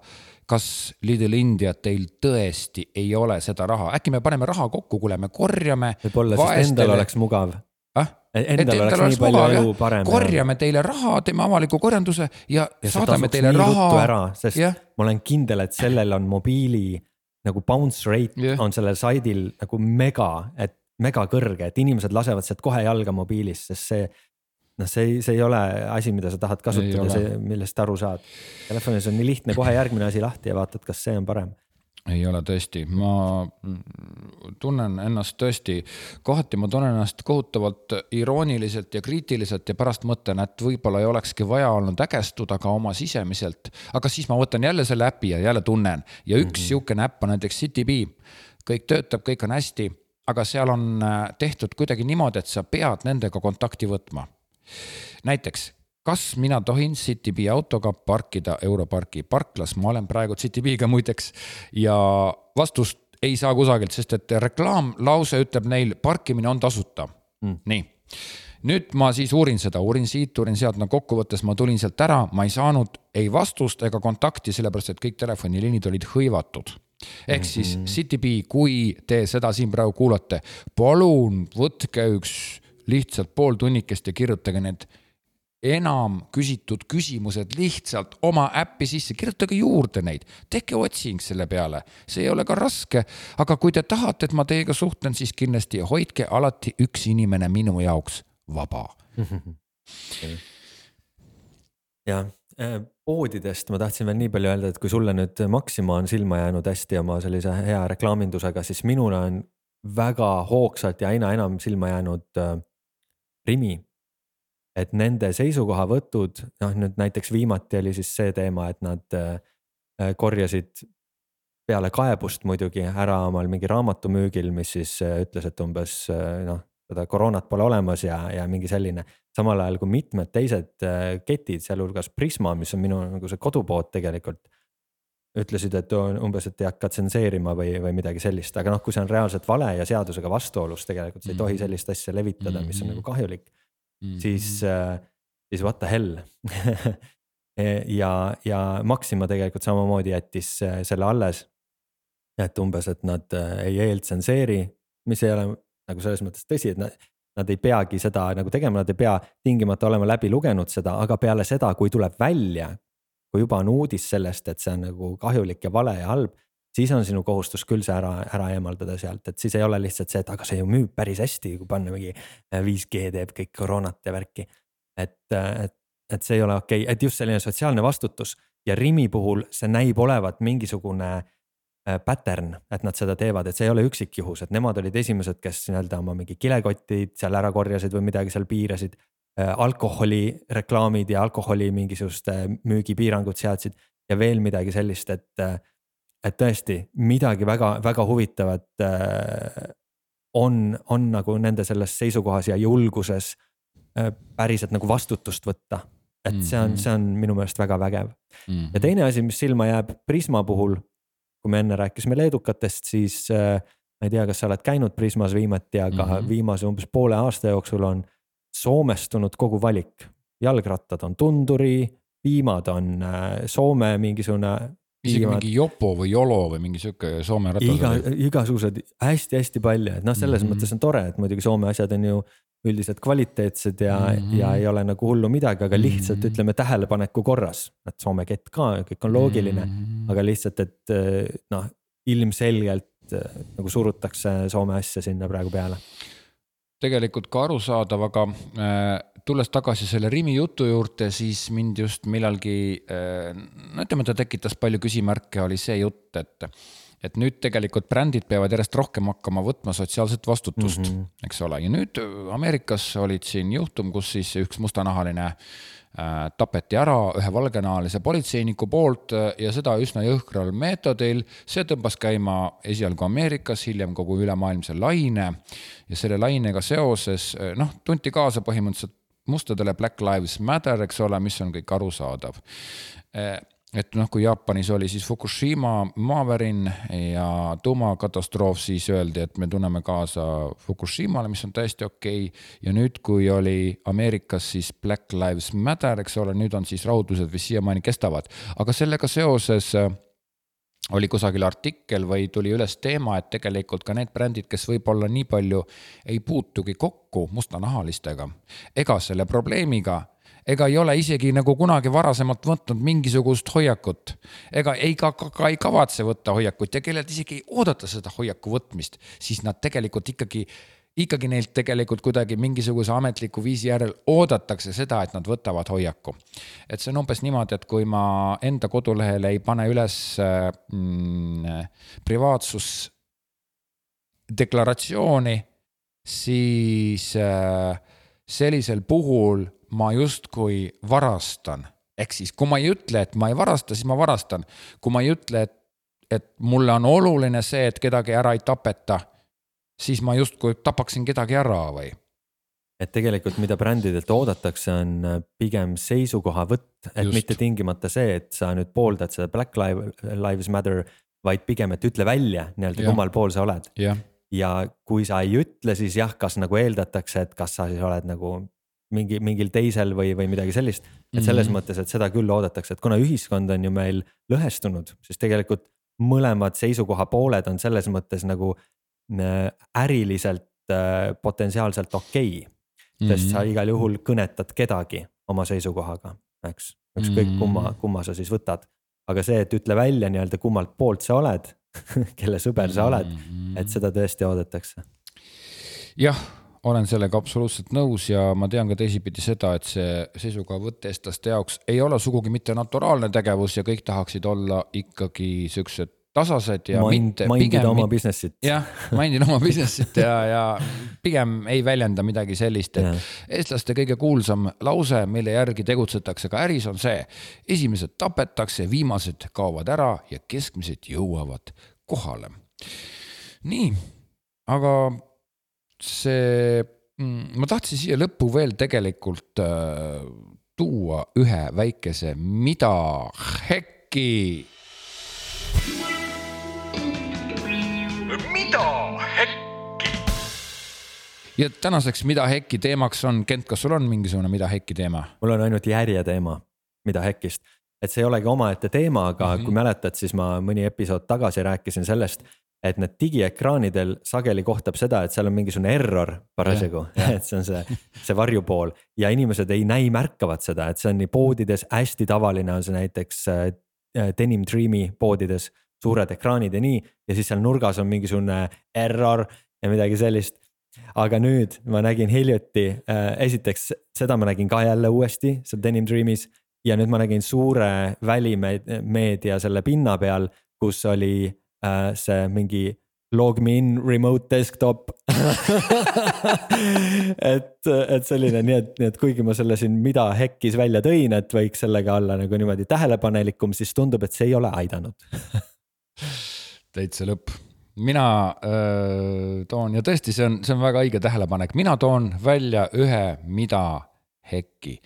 kas Lidl India teil tõesti ei ole seda raha, äkki me paneme raha kokku, kuule, me korjame. võib-olla, sest endal oleks mugav ah?. Endal oleks nii palju mugav, elu parem. korjame teile raha, teeme avaliku korjanduse ja, ja saadame teile raha. ära, sest ja. ma olen kindel, et sellel on mobiili nagu bounce rate yeah. on sellel saidil nagu mega, et mega kõrge, et inimesed lasevad sealt kohe jalga mobiilis, sest see. noh, see ei, see ei ole asi, mida sa tahad kasutada, see, millest aru saad. Telefonis on nii lihtne kohe järgmine asi lahti ja vaatad, kas see on parem ei ole tõesti, ma tunnen ennast tõesti, kohati ma tunnen ennast kohutavalt irooniliselt ja kriitiliselt ja pärast mõtlen, et võib-olla ei olekski vaja olnud ägestuda ka oma sisemiselt. aga siis ma võtan jälle selle äpi ja jälle tunnen ja üks mm -hmm. sihukene äpp on näiteks CityBee. kõik töötab, kõik on hästi aga seal on äh, tehtud kuidagi niimoodi, et sa pead nendega kontakti võtma. näiteks, kas mina tohin CityB autoga parkida Europarki parklas, ma olen praegu CityB-ga muideks ja vastust ei saa kusagilt, sest et reklaamlause ütleb neil, parkimine on tasuta. Mm.. nii. Nüüd ma siis uurin seda, uurin siit, uurin sealt, no kokkuvõttes ma tulin sealt ära, ma ei saanud ei vastust ega kontakti, sellepärast et kõik telefoniliinid olid hõivatud. Ehk siis mm -hmm. CityB, kui te seda siin praegu kuulate, palun võtke üks lihtsalt pool tunnikest ja kirjutage need enam küsitud küsimused lihtsalt oma äppi sisse, kirjutage juurde neid, tehke otsing selle peale, see ei ole ka raske. aga kui te tahate, et ma teiega suhtlen, siis kindlasti hoidke alati üks inimene minu jaoks vaba (laughs) jah, äh, poodidest ma tahtsin veel nii palju öelda, et kui sulle nüüd Maxima on silma jäänud hästi oma sellise hea reklaamindusega, siis minule on väga hoogsalt ja aina enam silma jäänud äh, Rimi. Et nende seisukohavõtud, noh nüüd näiteks viimati oli siis see teema, et nad äh, korjasid peale kaebust muidugi ära omal mingi raamatumüügil, mis siis ütles, et umbes noh seda koroonat pole olemas ja, ja mingi selline. samal ajal kui mitmed teised äh, ketid, sealhulgas Prisma, mis on minu nagu see kodupood tegelikult. ütlesid, et umbes, et ei hakka tsenseerima või, või midagi sellist, aga noh, kui see on reaalselt vale ja seadusega vastuolus, tegelikult sa ei tohi mhm. sellist asja levitada, mis on nagu kahjulik. Siis, äh, siis what the hell (laughs) ja, ja Maxima tegelikult samamoodi jättis äh, selle alles. et umbes, et nad ei eeltsenseeri, mis ei ole nagu selles mõttes tõsi, et nad, nad ei peagi seda nagu tegema, nad ei pea tingimata olema läbi lugenud seda, aga peale seda, kui tuleb välja. kui juba on uudis sellest, et see on nagu kahjulik ja vale ja halb, siis on sinu kohustus küll see ära, ära eemaldada sealt, et siis ei ole lihtsalt see, et aga see ju müüb päris hästi, kui panna mingi 5G teeb kõik koroonat ja värki. et, et, et see ei ole okei okay., et just selline sotsiaalne vastutus ja Rimi puhul see näib olevat mingisugune Äh, pattern, et nad seda teevad, et see ei ole üksikjuhus, et nemad olid esimesed, kes nii-öelda oma mingi kilekotid seal ära korjasid või midagi seal piirasid. Äh, alkoholireklaamid ja alkoholi mingisuguste müügipiirangud seadsid ja veel midagi sellist, et, äh, et tõesti midagi väga-väga huvitavat on, on nagu nende selles seisukohas ja julguses päriselt nagu vastutust võtta. et see on, mhm. see on minu meelest väga vägev mm. -hmm. ja teine asi, mis silma jääb Prisma puhul kui me enne rääkisime leedukatest, siis äh, ma ei tea, kas sa oled käinud Prismas viimati, aga mm -hmm. viimase umbes poole aasta jooksul on soomestunud kogu valik. jalgrattad on tunduri, piimad on äh, Soome mingisugune isegi mingi Jopo või Jolo või mingi sihuke Soome ratas Iga,. igasugused hästi-hästi palju, et noh, selles mm -hmm. mõttes on tore, et muidugi Soome asjad on ju üldiselt kvaliteetsed ja mm, -hmm. ja ei ole nagu hullu midagi, aga lihtsalt mm -hmm. ütleme tähelepaneku korras, et Soome kett ka, kõik on loogiline mm. -hmm. aga lihtsalt, et eh, noh, ilmselgelt eh, nagu surutakse Soome asja sinna praegu peale. tegelikult ka arusaadav, aga äh, tulles tagasi selle Rimi jutu juurde, siis mind just millalgi äh,, no ütleme, ta tekitas palju küsimärke, oli see jutt, et et nüüd tegelikult brändid peavad järjest rohkem hakkama võtma sotsiaalset vastutust mm, -hmm. eks ole, ja nüüd Ameerikas olid siin juhtum, kus siis üks mustanahaline äh, tapeti ära ühe valgenahalise politseiniku poolt äh, ja seda üsna jõhkral meetodil. see tõmbas käima esialgu Ameerikas, hiljem kogu ülemaailmse laine ja selle lainega seoses noh, tunti kaasa põhimõtteliselt mustadele Black Lives Matter, eks ole, mis on kõik arusaadav. Et noh, kui Jaapanis oli siis Fukushima maavärin ja tuumakatastroof, siis öeldi, et me tunneme kaasa Fukushimale, mis on täiesti okei. Okay.. ja nüüd, kui oli Ameerikas siis Black Lives Matter, eks ole, nüüd on siis rahuldused, mis siiamaani kestavad, aga sellega seoses äh, oli kusagil artikkel või tuli üles teema, et tegelikult ka need brändid, kes võib-olla nii palju ei puutugi kokku mustanahalistega ega selle probleemiga ega ei ole isegi nagu kunagi varasemalt võtnud mingisugust hoiakut. ega ei ka, ka, ka ei kavatse võtta hoiakut ja kellelt isegi ei oodata seda hoiaku võtmist, siis nad tegelikult ikkagi, ikkagi neilt tegelikult kuidagi mingisuguse ametliku viisi järel oodatakse seda, et nad võtavad hoiaku. et see on umbes niimoodi, et kui ma enda kodulehele ei pane üles mm, privaatsusdeklaratsiooni, siis äh, sellisel puhul ma justkui varastan. ehk siis, kui ma ei ütle, et ma ei varasta, siis ma varastan. kui ma ei ütle, et, et mulle on oluline see, et kedagi ära ei tapeta, siis ma justkui tapaksin kedagi ära või et tegelikult, mida brändidelt oodatakse, on äh, pigem seisukohavõtt, et Just. mitte tingimata see, et sa nüüd pooldad seda Black Lives Matter, vaid pigem, et ütle välja nii-öelda, kummal pool sa oled. ja kui sa ei ütle, siis jah, kas nagu eeldatakse, et kas sa siis oled nagu mingi, mingil teisel või, või midagi sellist. et selles mm -hmm. mõttes, et seda küll oodatakse, et kuna ühiskond on ju meil lõhestunud, siis tegelikult mõlemad seisukohapooled on selles mõttes nagu äriliselt äh, potentsiaalselt okei okay sest mm -hmm. sa igal juhul kõnetad kedagi oma seisukohaga, eks, ükskõik mm -hmm. kumma, kumma sa siis võtad. aga see, et ütle välja nii-öelda kummalt poolt sa oled (laughs) kelle sõber sa oled, et seda tõesti oodatakse. jah, olen sellega absoluutselt nõus ja ma tean ka teisipidi seda, et see seisukohavõtt eestlaste jaoks ei ole sugugi mitte naturaalne tegevus ja kõik tahaksid olla ikkagi siuksed tasased ja Mind, mitte. mindida oma business'it. jah, mindida oma business'it ja, ja pigem ei väljenda midagi sellist, et ja. eestlaste kõige kuulsam lause, mille järgi tegutsetakse ka äris, on see. esimesed tapetakse, viimased kaovad ära ja keskmised jõuavad kohale. nii, aga see, mm, ma tahtsin siia lõppu veel tegelikult äh, tuua ühe väikese mida hekki ja tänaseks, mida Hekki teemaks on, Kent, kas sul on mingisugune mida Hekki teema? mul on ainult järje teema, mida Hekist, et see ei olegi omaette teema, aga mm -hmm. kui mäletad, siis ma mõni episood tagasi rääkisin sellest, et need digiekraanidel sageli kohtab seda, et seal on mingisugune error parasjagu, (laughs) et see on see, see varjupool. Ja inimesed ei näi märkavad seda, et see on nii poodides hästi tavaline on see näiteks äh, Denim Dream'i poodides. Suured ekraanid ja nii. Ja siis seal nurgas on mingisugune error ja midagi sellist aga nüüd ma nägin hiljuti äh,, esiteks seda ma nägin ka jälle uuesti seal Denim Dreamis ja nüüd ma nägin suure välimeedia selle pinna peal, kus oli äh, see mingi log me in remote desktop (laughs) et, et selline, nii et, nii et kuigi ma selle siin mida hekkis välja tõin, et võiks sellega olla nagu niimoodi tähelepanelikum, siis tundub, et see ei ole aidanud. Täitsa lõpp mina öö, toon ja tõesti, see on, see on väga õige tähelepanek, mina toon välja ühe mida hekki.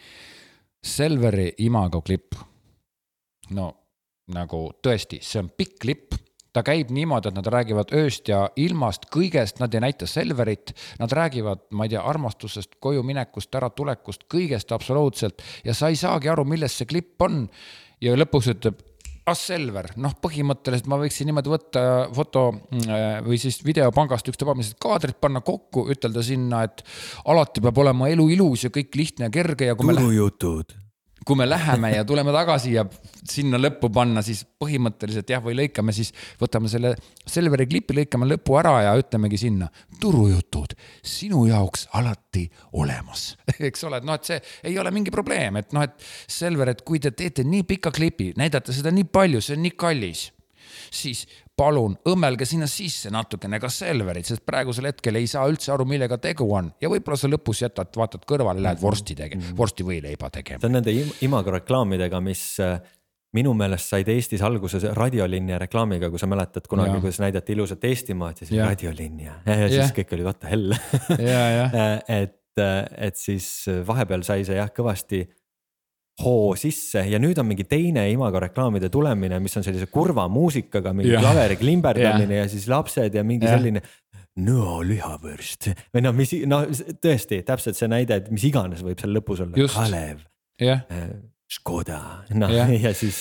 Selveri imago klipp. no nagu tõesti, see on pikk klipp ta käib niimoodi, et nad räägivad ööst ja ilmast, kõigest, nad ei näita Selverit, nad räägivad, ma ei tea, armastusest, koju minekust, äratulekust, kõigest absoluutselt ja sa ei saagi aru, milles see klipp on. ja lõpuks ütleb Asselver, noh, põhimõtteliselt ma võiksin niimoodi võtta foto äh, või siis videopangast ükstapuha millised kaadrid panna kokku, ütelda sinna, et alati peab olema elu ilus ja kõik lihtne ja kerge ja turujutud kui me läheme ja tuleme tagasi ja sinna lõppu panna, siis põhimõtteliselt jah, või lõikame siis, võtame selle Selveri klipi, lõikame lõpu ära ja ütlemegi sinna turujutud sinu jaoks alati olemas. (laughs) Eks ole, et noh, et see ei ole mingi probleem, et noh, et Selver, et kui te teete nii pika klipi, näidate seda nii palju, see on nii kallis siis palun õmmelge sinna sisse natukene ka Selverit, sest praegusel hetkel ei saa üldse aru, millega tegu on ja võib-olla sa lõpus jätad, vaatad kõrvale, lähed vorsti tegema mm, -hmm. vorsti võileiba tegema. see on nende imago reklaamidega, mis äh, minu meelest said Eestis alguse radiolinja reklaamiga, kui sa mäletad kunagi, kuidas näidati ilusat Eestimaad ja siis ja. radiolinja ja, (laughs) ja siis ja. kõik oli what the hell (laughs) et, äh, et siis vahepeal sai see jah kõvasti hoo sisse ja nüüd on mingi teine Imago reklaamide tulemine, mis on sellise kurva muusikaga, mingi ja. klaveri klimberdamine ja. ja siis lapsed ja mingi ja. selline. no lihavõrst või noh, mis noh, tõesti täpselt see näide, et mis iganes võib seal lõpus olla, Kalev. jah äh, Škoda, noh ja. (laughs) ja siis.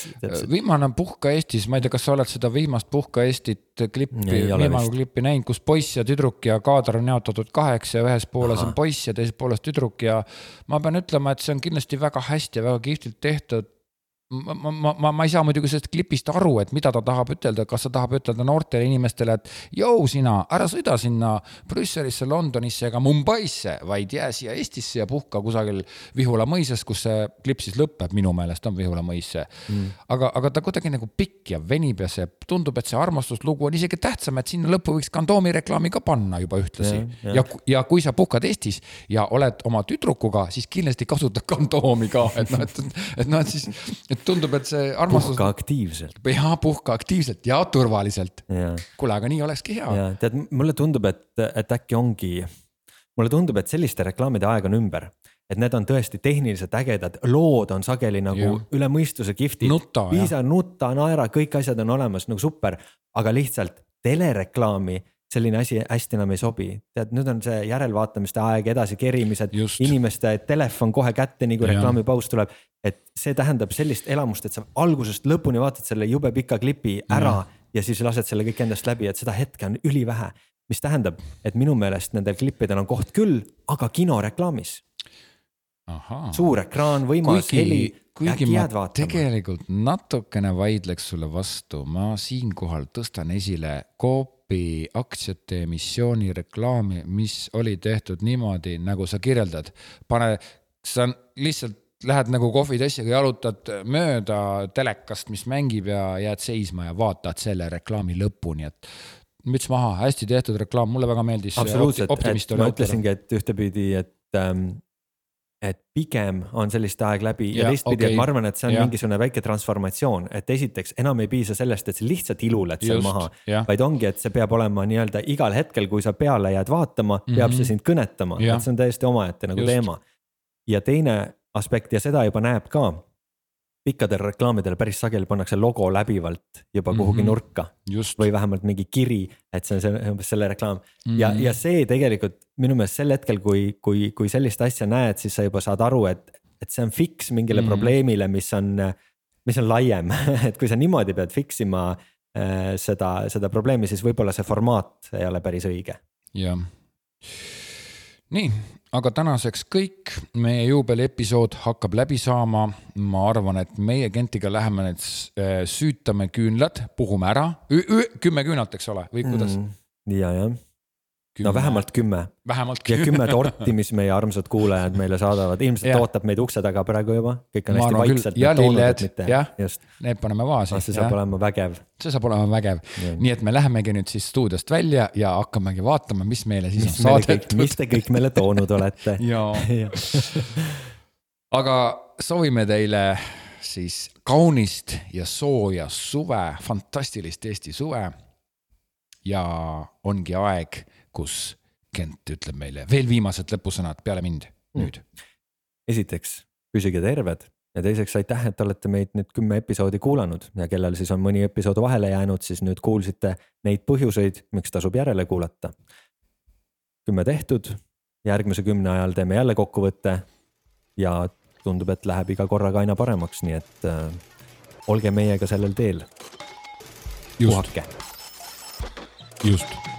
viimane Puhka Eestis, ma ei tea, kas sa oled seda viimast Puhka Eestit klippi, viimane klippi näinud, kus poiss ja tüdruk ja kaader on jaotatud kaheks ja ühes pooles Aha. on poiss ja teises pooles tüdruk ja. ma pean ütlema, et see on kindlasti väga hästi ja väga kihvtilt tehtud ma, ma, ma, ma ei saa muidugi sellest klipist aru, et mida ta tahab ütelda, kas ta tahab ütelda noortele inimestele, et jõu sina, ära sõida sinna Brüsselisse, Londonisse ega Mumbaisse, vaid jää siia Eestisse ja puhka kusagil Vihula mõisas, kus see klipp siis lõpeb, minu meelest on Vihula mõis see mm.. aga, aga ta kuidagi nagu pikk ja venib ja see tundub, et see armastuslugu on isegi tähtsam, et sinna lõppu võiks kandoomi reklaami ka panna juba ühtlasi. ja, ja, ja kui sa puhkad Eestis ja oled oma tüdrukuga, siis kindlasti kasuta kandoomi ka, et noh, et, et noh, et siis tundub, et see armastus. puhka aktiivselt. ja puhka aktiivselt ja turvaliselt. kuule, aga nii olekski hea. tead, mulle tundub, et, et äkki ongi, mulle tundub, et selliste reklaamide aeg on ümber et need on tõesti tehniliselt ägedad, lood on sageli nagu ja. üle mõistuse kihvtid. piisa, nutta, naera, kõik asjad on olemas nagu super, aga lihtsalt telereklaami selline asi hästi enam ei sobi. tead, nüüd on see järelvaatamiste aeg, edasikerimised, inimeste telefon kohe kätte, nii kui reklaamipaus tuleb. et see tähendab sellist elamust, et sa algusest lõpuni vaatad selle jube pika klipi ära ja, ja siis lased selle kõik endast läbi, et seda hetke on ülivähe. mis tähendab, et minu meelest nendel klippidel on koht küll, aga kinoreklaamis suur ekraan, võimas kuigi, heli, jääd vaatama. tegelikult natukene vaidleks sulle vastu, ma siinkohal tõstan esile Coopi aktsiate emissiooni reklaami, mis oli tehtud niimoodi, nagu sa kirjeldad. pane, sa lihtsalt lähed nagu kohvitassiga, jalutad mööda telekast, mis mängib ja jääd seisma ja vaatad selle reklaami lõpuni, et müts maha, hästi tehtud reklaam, mulle väga meeldis. absoluutselt, et ma ütlesingi, et ühtepidi, et ähm, et pigem on sellist aeg läbi ja, ja teistpidi okay., et ma arvan, et see on ja. mingisugune väike transformatsioon, et esiteks enam ei piisa sellest, et sa lihtsalt iluled seal Just, maha, vaid ongi, et see peab olema nii-öelda igal hetkel, kui sa peale jääd vaatama mm, -hmm. peab see mhm. sind kõnetama, et see on täiesti omaette nagu Just. teema. ja teine aspekt ja seda juba näeb ka pikkadel reklaamidel päris sageli pannakse logo läbivalt juba kuhugi mm -hmm. nurka. või vähemalt mingi kiri, et see on see umbes selle reklaam mm -hmm. ja, ja see tegelikult minu meelest sel hetkel, kui, kui, kui sellist asja näed, siis sa juba saad aru, et, et see on fix mingile mm -hmm. probleemile, mis on, mis on laiem (laughs) et kui sa niimoodi pead fix ima äh, seda, seda probleemi, siis võib-olla see formaat ei ole päris õige. jah nii, aga tänaseks kõik, meie juubeliepisood hakkab läbi saama. ma arvan, et meie Gentiga läheme nüüd äh, süütame küünlad, puhume ära, kümme küünalt, eks ole, või kuidas mm,? ja, jah no vähemalt kümme. ja kümme torti, mis meie armsad kuulajad meile saadavad, ilmselt ja. ootab meid ukse taga praegu juba, kõik on hästi vaikselt. ja lilled, jah, need paneme vaasi. Ah, see saab ja. olema vägev. see saab olema vägev, nii et me lähemegi nüüd siis stuudiost välja ja hakkamegi vaatama, mis meile siis mis on saadetud. mis te kõik meile toonud olete (laughs) (laughs) aga soovime teile siis kaunist ja sooja suve, fantastilist Eesti suve. ja ongi aeg kus Kent ütleb meile veel viimased lõpusõnad peale mind mm. nüüd mm.. esiteks, püsige terved ja teiseks aitäh, et olete meid nüüd kümme episoodi kuulanud ja kellel siis on mõni episood vahele jäänud, siis nüüd kuulsite neid põhjuseid, miks tasub järele kuulata. kümme tehtud, järgmise kümne ajal teeme jälle kokkuvõtte ja tundub, et läheb iga korraga aina paremaks, nii et äh, olge meiega sellel teel. puhake. just